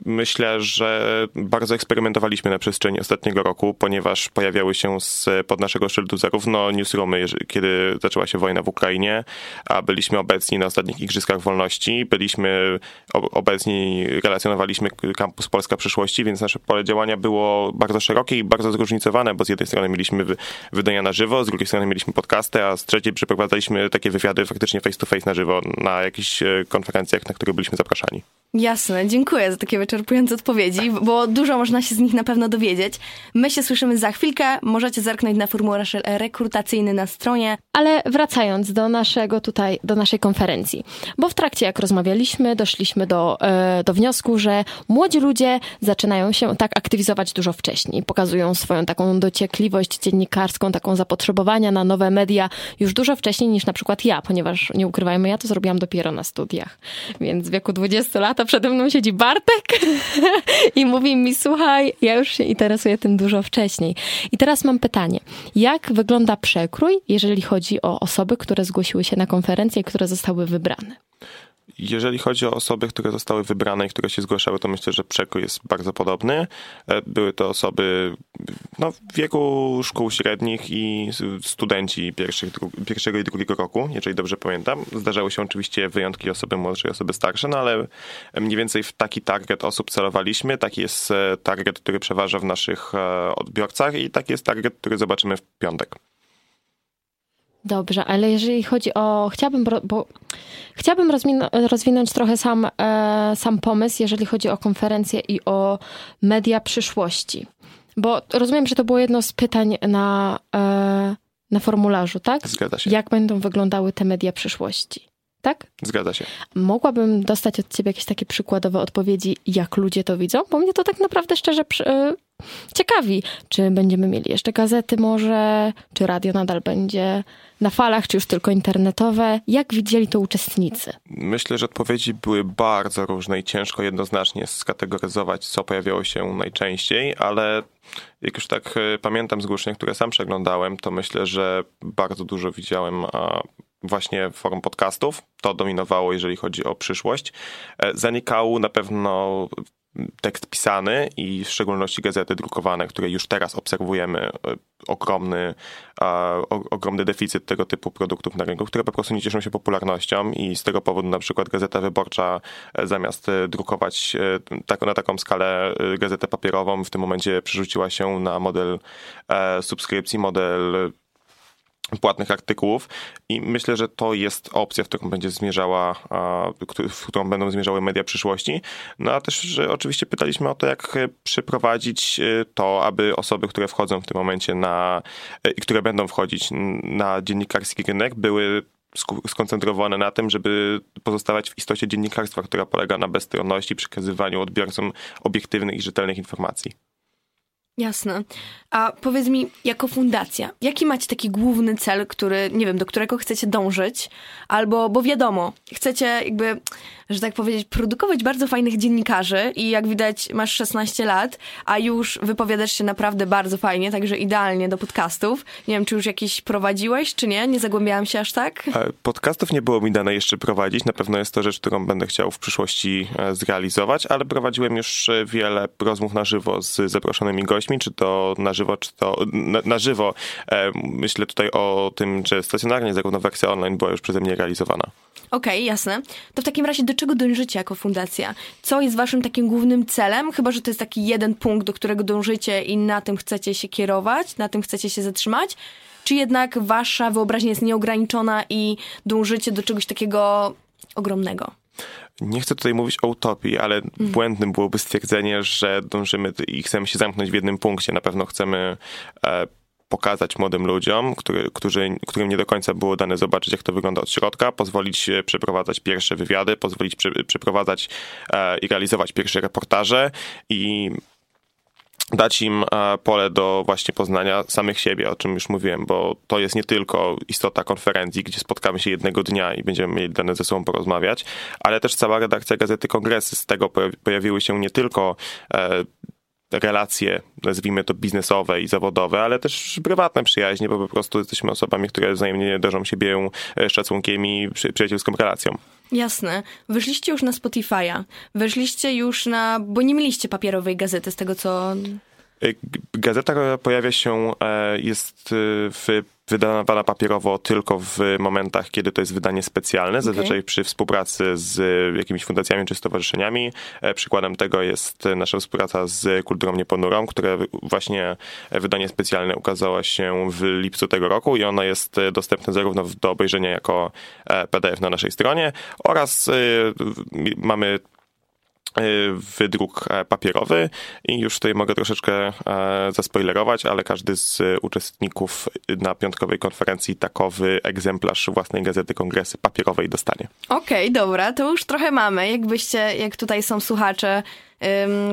Myślę, że bardzo eksperymentowaliśmy na przestrzeni ostatniego roku, ponieważ pojawiały się z, pod naszego szyldu zarówno newsroomy, kiedy zaczęła się wojna w Ukrainie, a byliśmy obecni na ostatnich Igrzyskach Wolności, byliśmy obecni, relacjonowaliśmy Kampus Polska Przyszłości, więc nasze pole działania było bardzo szerokie i bardzo zróżnicowane, bo z jednej strony mieliśmy wydania na żywo, z drugiej strony mieliśmy podcasty, a z trzeciej przeprowadzaliśmy takie wywiady faktycznie face to face na żywo na jakichś e, konferencjach, na które byliśmy zapraszani. Jasne, dziękuję za takie wyczerpujące odpowiedzi, bo dużo można się z nich na pewno dowiedzieć. My się słyszymy za chwilkę, możecie zerknąć na formularz rekrutacyjny na stronie. Ale wracając do naszego tutaj, do naszej konferencji, bo w trakcie jak rozmawialiśmy, doszliśmy do, e, do wniosku, że młodzi ludzie zaczynają się tak aktywizować dużo wcześniej, pokazują swoją taką dociekliwość dziennikarską, taką zapotrzebowania na nowe media już dużo wcześniej niż na przykład ja, ponieważ nie ukrywajmy, ja to zrobiłam dopiero na studiach, więc w wieku 20 lat przede mną siedzi Bartek i mówi mi, słuchaj, ja już się interesuję tym dużo wcześniej. I teraz mam pytanie, jak wygląda przekrój, jeżeli chodzi o osoby, które zgłosiły się na konferencję i które zostały wybrane? Jeżeli chodzi o osoby, które zostały wybrane i które się zgłaszały, to myślę, że przekrój jest bardzo podobny. E, były to osoby no, w wieku szkół średnich i studenci pierwszych, pierwszego i drugiego roku, jeżeli dobrze pamiętam. Zdarzały się oczywiście wyjątki osoby młodsze i osoby starsze, no ale mniej więcej w taki target osób celowaliśmy. Taki jest e, target, który przeważa w naszych e, odbiorcach i taki jest target, który zobaczymy w piątek. Dobrze, ale jeżeli chodzi o. Chciałabym, bo chciałabym rozwinąć trochę sam, e, sam pomysł, jeżeli chodzi o konferencję i o media przyszłości. Bo rozumiem, że to było jedno z pytań na, e, na formularzu, tak? Zgadza się. Jak będą wyglądały te media przyszłości? Tak? Zgadza się. Mogłabym dostać od ciebie jakieś takie przykładowe odpowiedzi, jak ludzie to widzą? Bo mnie to tak naprawdę szczerze e, ciekawi, czy będziemy mieli jeszcze gazety może, czy radio nadal będzie na falach, czy już tylko internetowe. Jak widzieli to uczestnicy? Myślę, że odpowiedzi były bardzo różne i ciężko jednoznacznie skategoryzować, co pojawiało się najczęściej, ale jak już tak e, pamiętam zgłoszenia, które sam przeglądałem, to myślę, że bardzo dużo widziałem właśnie forum podcastów. To dominowało, jeżeli chodzi o przyszłość. E, zanikał na pewno tekst pisany i w szczególności gazety drukowane, które już teraz obserwujemy e, ogromny, ogromny deficyt tego typu produktów na rynku, które po prostu nie cieszą się popularnością i z tego powodu na przykład Gazeta Wyborcza e, zamiast drukować tak, na taką skalę gazetę papierową w tym momencie przerzuciła się na model subskrypcji, model płatnych artykułów i myślę, że to jest opcja, w którą będzie zmierzała, w którą będą zmierzały media przyszłości. No a też że oczywiście pytaliśmy o to, jak przeprowadzić e, to, aby osoby, które wchodzą w tym momencie na e, i które będą wchodzić na dziennikarski rynek, były skoncentrowane na tym, żeby pozostawać w istocie dziennikarstwa, która polega na bezstronności, przekazywaniu odbiorcom obiektywnych i rzetelnych informacji. Jasne. A powiedz mi, jako fundacja, jaki macie taki główny cel, który, nie wiem, do którego chcecie dążyć? Albo, bo wiadomo, chcecie jakby, że tak powiedzieć, produkować bardzo fajnych dziennikarzy i jak widać masz 16 lat, a już wypowiadasz się naprawdę bardzo fajnie, także idealnie do podcastów. Nie wiem, czy już jakiś prowadziłeś, czy nie? Nie zagłębiałam się aż tak? E, podcastów nie było mi dane jeszcze prowadzić. Na pewno jest to rzecz, którą będę chciał w przyszłości e, zrealizować, ale prowadziłem już e, wiele rozmów na żywo z zaproszonymi gośćmi, czy to na żywo, czy to na, na żywo. Myślę tutaj o tym, że stacjonarnie zarówno wersja online była już przeze mnie realizowana. Okej, okay, jasne. To w takim razie do czego dążycie jako fundacja? Co jest waszym takim głównym celem? Chyba, że to jest taki jeden punkt, do którego dążycie i na tym chcecie się kierować, na tym chcecie się zatrzymać? Czy jednak wasza wyobraźnia jest nieograniczona i dążycie do czegoś takiego ogromnego? Nie chcę tutaj mówić o utopii, ale mm. błędnym byłoby stwierdzenie, że dążymy i chcemy się zamknąć w jednym punkcie. Na pewno chcemy e, pokazać młodym ludziom, który, którzy, którym nie do końca było dane zobaczyć, jak to wygląda od środka, pozwolić przeprowadzać pierwsze wywiady, pozwolić prze, przeprowadzać e, i realizować pierwsze reportaże i dać im e, pole do właśnie poznania samych siebie, o czym już mówiłem, bo to jest nie tylko istota konferencji, gdzie spotkamy się jednego dnia i będziemy mieli dane ze sobą porozmawiać, ale też cała redakcja Gazety Kongresy. Z tego pojawiły się nie tylko e, relacje, nazwijmy to biznesowe i zawodowe, ale też prywatne przyjaźnie, bo po prostu jesteśmy osobami, które wzajemnie darzą siebie e, szacunkiem i przyjacielską relacją. Jasne. Wyszliście już na Spotify'a. Weszliście już na... Bo nie mieliście papierowej gazety z tego, co... E, gazeta pojawia się, e, jest w wydawana papierowo tylko w momentach, kiedy to jest wydanie specjalne, zazwyczaj przy współpracy z jakimiś fundacjami czy stowarzyszeniami. E, przykładem tego jest nasza współpraca z Kulturą Nieponurą, które właśnie wydanie specjalne ukazało się w lipcu tego roku i ono jest dostępne zarówno do obejrzenia jako e, PDF na naszej stronie oraz mamy Y, wydruk e, papierowy i już tutaj mogę troszeczkę e, zaspoilerować, ale każdy z uczestników na piątkowej konferencji takowy egzemplarz własnej gazety kongresy papierowej dostanie. Okej, okay, dobra, to już trochę mamy. Jakbyście, jak tutaj są słuchacze,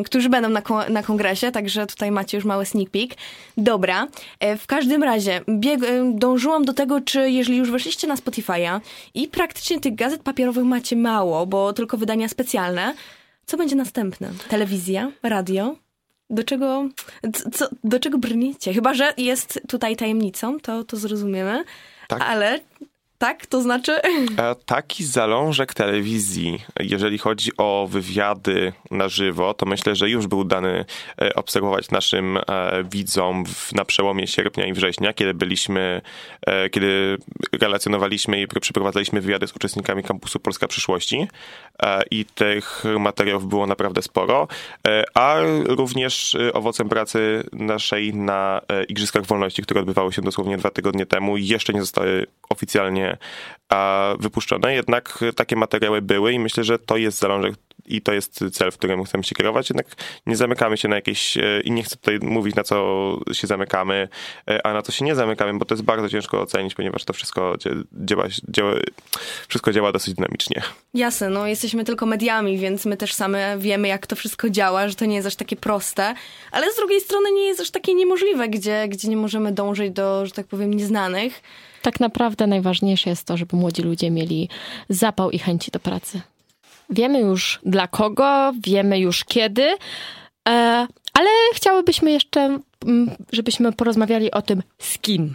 którzy będą na, na kongresie, także tutaj macie już mały sneak peek. Dobra, e, w każdym razie bieg, dążyłam do tego, czy jeżeli już weszliście na Spotify'a i praktycznie tych gazet papierowych macie mało, bo tylko wydania specjalne, co będzie następne? Telewizja? Radio? Do czego, co, do czego brniecie? Chyba, że jest tutaj tajemnicą, to, to zrozumiemy. Tak. Ale tak? To znaczy? E, taki zalążek telewizji, jeżeli chodzi o wywiady na żywo, to myślę, że już był dany e, obserwować naszym e, widzom na przełomie sierpnia i września, kiedy byliśmy, kiedy relacjonowaliśmy i przeprowadzaliśmy wywiady z uczestnikami kampusu Polska Przyszłości i tych materiałów było naprawdę sporo, a również owocem pracy naszej na Igrzyskach Wolności, które odbywały się dosłownie dwa tygodnie temu, jeszcze nie zostały oficjalnie wypuszczone, jednak takie materiały były i myślę, że to jest zalążek i to jest cel, w którym chcemy się kierować. Jednak nie zamykamy się na jakieś, e, i nie chcę tutaj mówić, na co się zamykamy, e, a na co się nie zamykamy, bo to jest bardzo ciężko ocenić, ponieważ to wszystko działa, działa, wszystko działa dosyć dynamicznie. Jasne, no jesteśmy tylko mediami, więc my też same wiemy, jak to wszystko działa, że to nie jest aż takie proste, ale z drugiej strony nie jest aż takie niemożliwe, gdzie, gdzie nie możemy dążyć do, że tak powiem, nieznanych. Tak naprawdę najważniejsze jest to, żeby młodzi ludzie mieli zapał i chęci do pracy. Wiemy już dla kogo, wiemy już kiedy, e, ale chciałybyśmy jeszcze, mm, żebyśmy porozmawiali o tym z kim.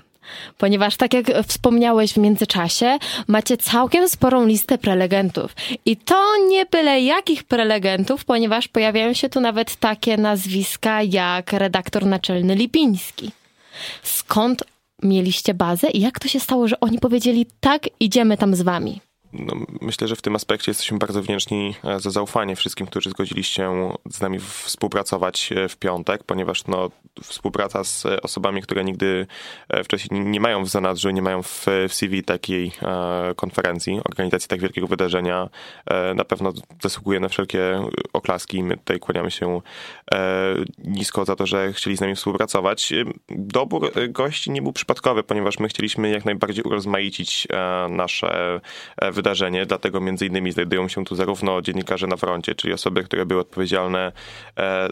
Ponieważ, tak jak wspomniałeś w międzyczasie, macie całkiem sporą listę prelegentów. I to nie byle jakich prelegentów, ponieważ pojawiają się tu nawet takie nazwiska jak redaktor naczelny Lipiński. Skąd mieliście bazę i jak to się stało, że oni powiedzieli tak, idziemy tam z wami? No, myślę, że w tym aspekcie jesteśmy bardzo wdzięczni e, za zaufanie wszystkim, którzy zgodzili się z nami współpracować e, w piątek, ponieważ no, współpraca z osobami, które nigdy e, wcześniej nie mają w zanadrzu, nie mają w, w CV takiej konferencji, organizacji tak wielkiego wydarzenia, na pewno zasługuje na wszelkie oklaski. My tutaj kłaniamy się nisko za to, że chcieli z nami współpracować. Dobór gości nie był przypadkowy, ponieważ my chcieliśmy jak najbardziej urozmaicić nasze wydarzenie, dlatego między innymi znajdują się tu zarówno dziennikarze na froncie, czyli osoby, które były odpowiedzialne e,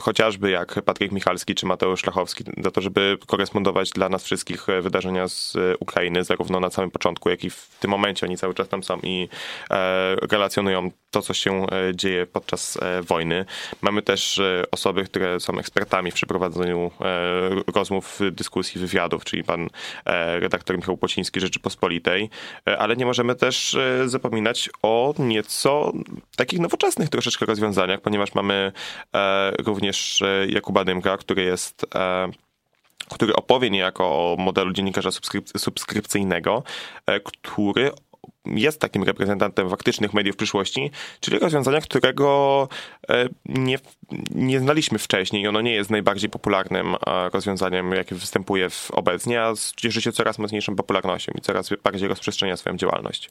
chociażby jak Patryk Michalski czy Mateusz Szlachowski za to, żeby korespondować dla nas wszystkich wydarzenia z Ukrainy, zarówno na samym początku, jak i w tym momencie oni cały czas tam są i e, relacjonują to, co się e, dzieje podczas e, wojny. Mamy też e, osoby, które są ekspertami w przeprowadzeniu rozmów, dyskusji, wywiadów, czyli pan redaktor Michał Płociński Rzeczypospolitej, ale nie możemy też zapominać o nieco takich nowoczesnych troszeczkę rozwiązaniach, ponieważ mamy również Jakuba Dymka, który jest który opowie niejako o modelu dziennikarza subskrypcyjnego, który jest takim reprezentantem faktycznych mediów przyszłości, czyli rozwiązania, którego e, nie, nie znaliśmy wcześniej ono nie jest najbardziej popularnym e, rozwiązaniem, jakie występuje w obecnie, a cieszy się coraz mocniejszą popularnością i coraz bardziej rozprzestrzenia swoją działalność.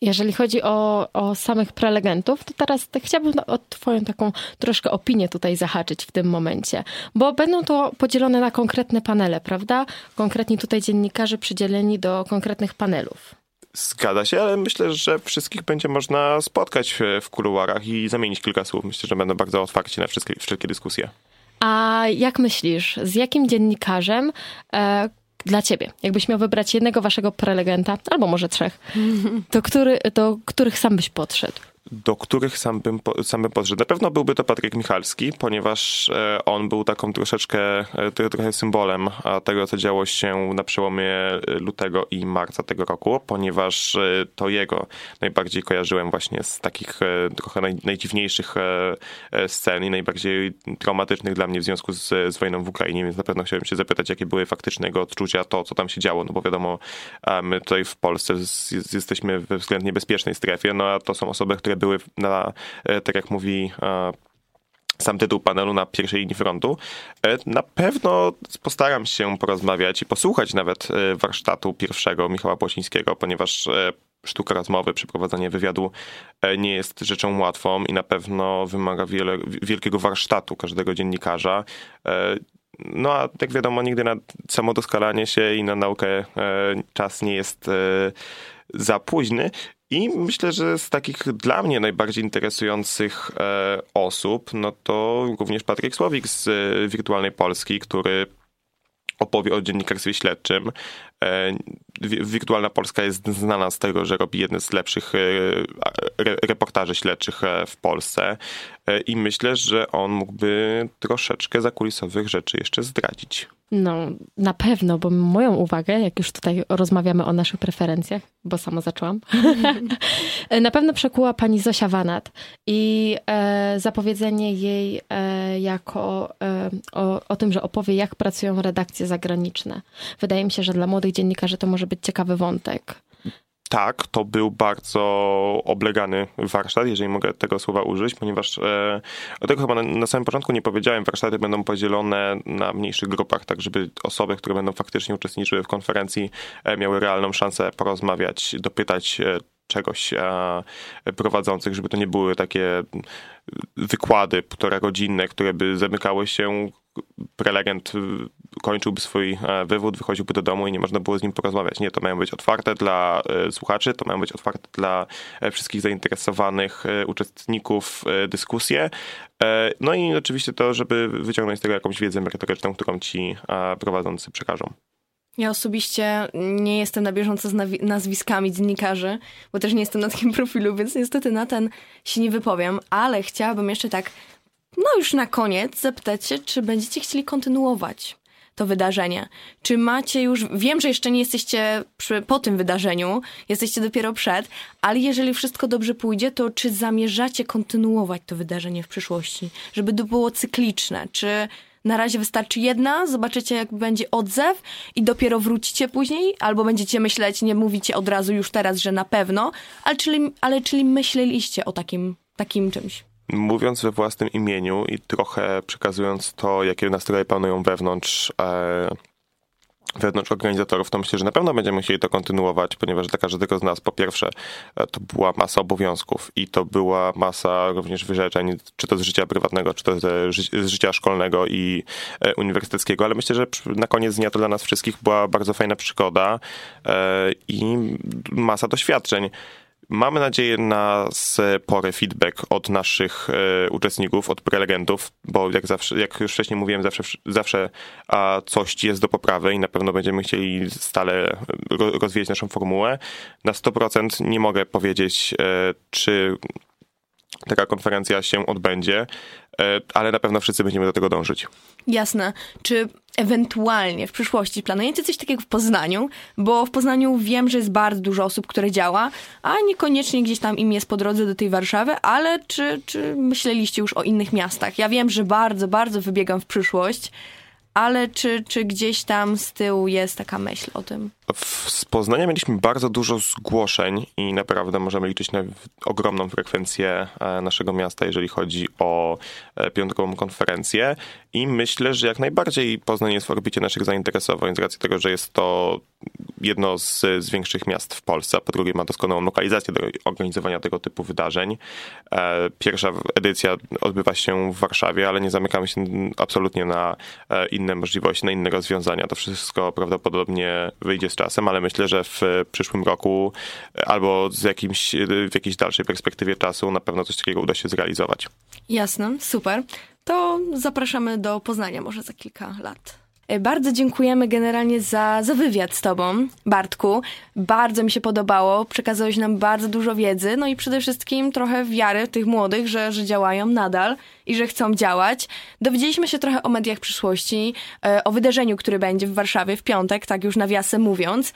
Jeżeli chodzi o, o samych prelegentów, to teraz tak chciałabym o Twoją taką troszkę opinię tutaj zahaczyć w tym momencie, bo będą to podzielone na konkretne panele, prawda? Konkretni tutaj dziennikarze przydzieleni do konkretnych panelów. Zgadza się, ale myślę, że wszystkich będzie można spotkać w, w kuluarach i zamienić kilka słów. Myślę, że będą bardzo otwarci na wszystkie, wszelkie dyskusje. A jak myślisz, z jakim dziennikarzem e, dla ciebie, jakbyś miał wybrać jednego waszego prelegenta, albo może trzech, to który, do których sam byś podszedł? Do których sam bym, sam bym podszedł. Na pewno byłby to Patryk Michalski, ponieważ e, on był taką troszeczkę, e, trochę symbolem tego, co działo się na przełomie e, lutego i marca tego roku, ponieważ to jego najbardziej kojarzyłem właśnie z takich trochę naj, najdziwniejszych scen i najbardziej traumatycznych dla mnie w związku z, z wojną w Ukrainie, więc na pewno chciałem się zapytać, jakie były faktyczne jego odczucia, to, co tam się działo, no bo wiadomo, my tutaj w Polsce jesteśmy we względnie bezpiecznej strefie, no a to są osoby, które były na, e, tak jak mówi e, sam tytuł panelu na pierwszej linii frontu. E, na pewno postaram się porozmawiać i posłuchać nawet warsztatu pierwszego Michała Płocińskiego, ponieważ sztuka rozmowy, przeprowadzanie wywiadu nie jest rzeczą łatwą i na pewno wymaga wiele, wielkiego warsztatu każdego dziennikarza. No a jak wiadomo, nigdy na samodoskalanie się i na naukę czas nie jest za późny, i myślę, że z takich dla mnie najbardziej interesujących e, osób, no to również Patryk Słowik z e, Wirtualnej Polski, który opowie o dziennikarstwie śledczym. E, Wirtualna Polska jest znana z tego, że robi jedne z lepszych reportaży śledczych w Polsce i myślę, że on mógłby troszeczkę zakulisowych rzeczy jeszcze zdradzić. No, na pewno, bo moją uwagę, jak już tutaj rozmawiamy o naszych preferencjach, bo sama zaczęłam, na pewno przekuła pani Zosia Wanat i e, zapowiedzenie jej e, jako e, o, o tym, że opowie, jak pracują redakcje zagraniczne. Wydaje mi się, że dla młodych dziennikarzy to może być ciekawy wątek tak, to był bardzo oblegany warsztat, jeżeli mogę tego słowa użyć, ponieważ e, tego chyba na, na, samym początku nie powiedziałem, warsztaty będą podzielone na mniejszych grupach, tak żeby osoby, które będą faktycznie uczestniczyły w konferencji, e, miały realną szansę porozmawiać, dopytać e, czegoś e, prowadzących, żeby to nie były takie wykłady półtora godzinne, które by zamykały się prelegent kończyłby swój e, wywód, wychodziłby do domu i nie można było z nim porozmawiać. Nie, to mają być otwarte dla e, słuchaczy, to mają być otwarte dla e, wszystkich zainteresowanych uczestników dyskusje. No i oczywiście to, żeby wyciągnąć z tego jakąś wiedzę merytoryczną, którą ci prowadzący przekażą. Ja osobiście nie jestem na bieżąco z nazwiskami dziennikarzy, bo też nie jestem na takim profilu, więc niestety na ten się nie wypowiem, ale chciałabym jeszcze tak, no już na koniec zapytać się, czy będziecie chcieli kontynuować to wydarzenie. Czy macie już, wiem, że jeszcze nie jesteście przy, po tym wydarzeniu, jesteście dopiero przed, ale jeżeli wszystko dobrze pójdzie, to czy zamierzacie kontynuować to wydarzenie w przyszłości, żeby to było cykliczne? Czy na razie wystarczy jedna, zobaczycie jak będzie odzew i dopiero wrócicie później, albo będziecie myśleć, nie mówicie od razu już teraz, że na pewno, ale czyli, ale czyli myśleliście o takim, takim czymś mówiąc we własnym imieniu i trochę przekazując to, jakie nastroje panują wewnątrz, e, wewnątrz organizatorów, to myślę, że na pewno będziemy musieli to kontynuować, ponieważ dla każdego z nas, po pierwsze, e, to była masa obowiązków i to była masa również wyrzeczeń, czy to z życia prywatnego, czy to z, życia szkolnego i e, uniwersyteckiego, ale myślę, że na koniec dnia to dla nas wszystkich była bardzo fajna przygoda e, i masa doświadczeń. Mamy nadzieję na spory feedback od naszych e, uczestników, od prelegentów, bo jak, zawsze, jak już wcześniej mówiłem, zawsze, zawsze a coś jest do poprawy i na pewno będziemy chcieli stale rozwijać naszą formułę. Na 100% nie mogę powiedzieć, e, czy taka konferencja się odbędzie, ale na pewno wszyscy będziemy do tego dążyć. Jasne. Czy ewentualnie w przyszłości planujecie coś takiego w Poznaniu? Bo w Poznaniu wiem, że jest bardzo dużo osób, które działa, a niekoniecznie gdzieś tam im jest po drodze do tej Warszawy, ale czy, czy myśleliście już o innych miastach? Ja wiem, że bardzo, bardzo wybiegam w przyszłość, ale czy, czy gdzieś tam z tyłu jest taka myśl o tym? Z Poznania mieliśmy bardzo dużo zgłoszeń i naprawdę możemy liczyć na ogromną frekwencję e, naszego miasta, jeżeli chodzi o e, piątkową konferencję i myślę, że jak najbardziej Poznań jest w orbicie naszych zainteresowań z racji tego, że jest to jedno z, z większych miast w Polsce, a po drugie ma doskonałą lokalizację do organizowania tego typu wydarzeń. E, pierwsza edycja odbywa się w Warszawie, ale nie zamykamy się absolutnie na inne możliwości, na inne rozwiązania. To wszystko prawdopodobnie wyjdzie z czasem, ale myślę, że w przyszłym roku albo z jakimś, w jakiejś dalszej perspektywie czasu na pewno coś takiego uda się zrealizować. Jasne, super. To zapraszamy do Poznania może za kilka lat. E, bardzo dziękujemy generalnie za, za wywiad z Tobą, Bartku. Bardzo mi się podobało. Przekazałeś nam bardzo dużo wiedzy, no i przede wszystkim trochę wiary tych młodych, że, że działają nadal i że chcą działać. Dowiedzieliśmy się trochę o mediach przyszłości, e, o wydarzeniu, które będzie w Warszawie w piątek, tak już nawiasem mówiąc.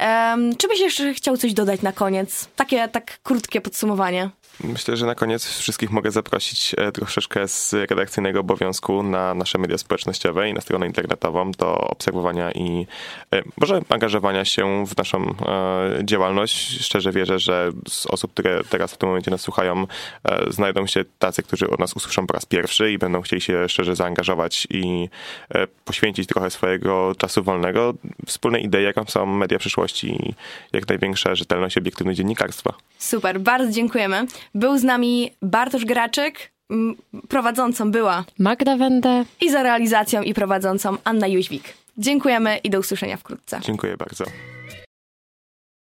Um, czy byś jeszcze chciał coś dodać na koniec? Takie tak krótkie podsumowanie. Myślę, że na koniec wszystkich mogę zaprosić e, troszeczkę z redakcyjnego obowiązku na nasze media społecznościowe i na stronę internetową do obserwowania i e, może angażowania się w naszą e, działalność. Szczerze wierzę, że z osób, które teraz w tym momencie nas słuchają, znajdą się tacy, którzy o nas usłyszą po raz pierwszy i będą chcieli się szczerze zaangażować i poświęcić trochę swojego czasu wolnego wspólnej idei, jaką są media przyszłości i jak największa rzetelność i obiektywność dziennikarstwa. Super, bardzo dziękujemy. Był z nami Bartosz Graczyk, prowadzącą była Magda Wende i za realizacją i prowadzącą Anna Jóźwik. Dziękujemy i do usłyszenia wkrótce. Dziękuję bardzo.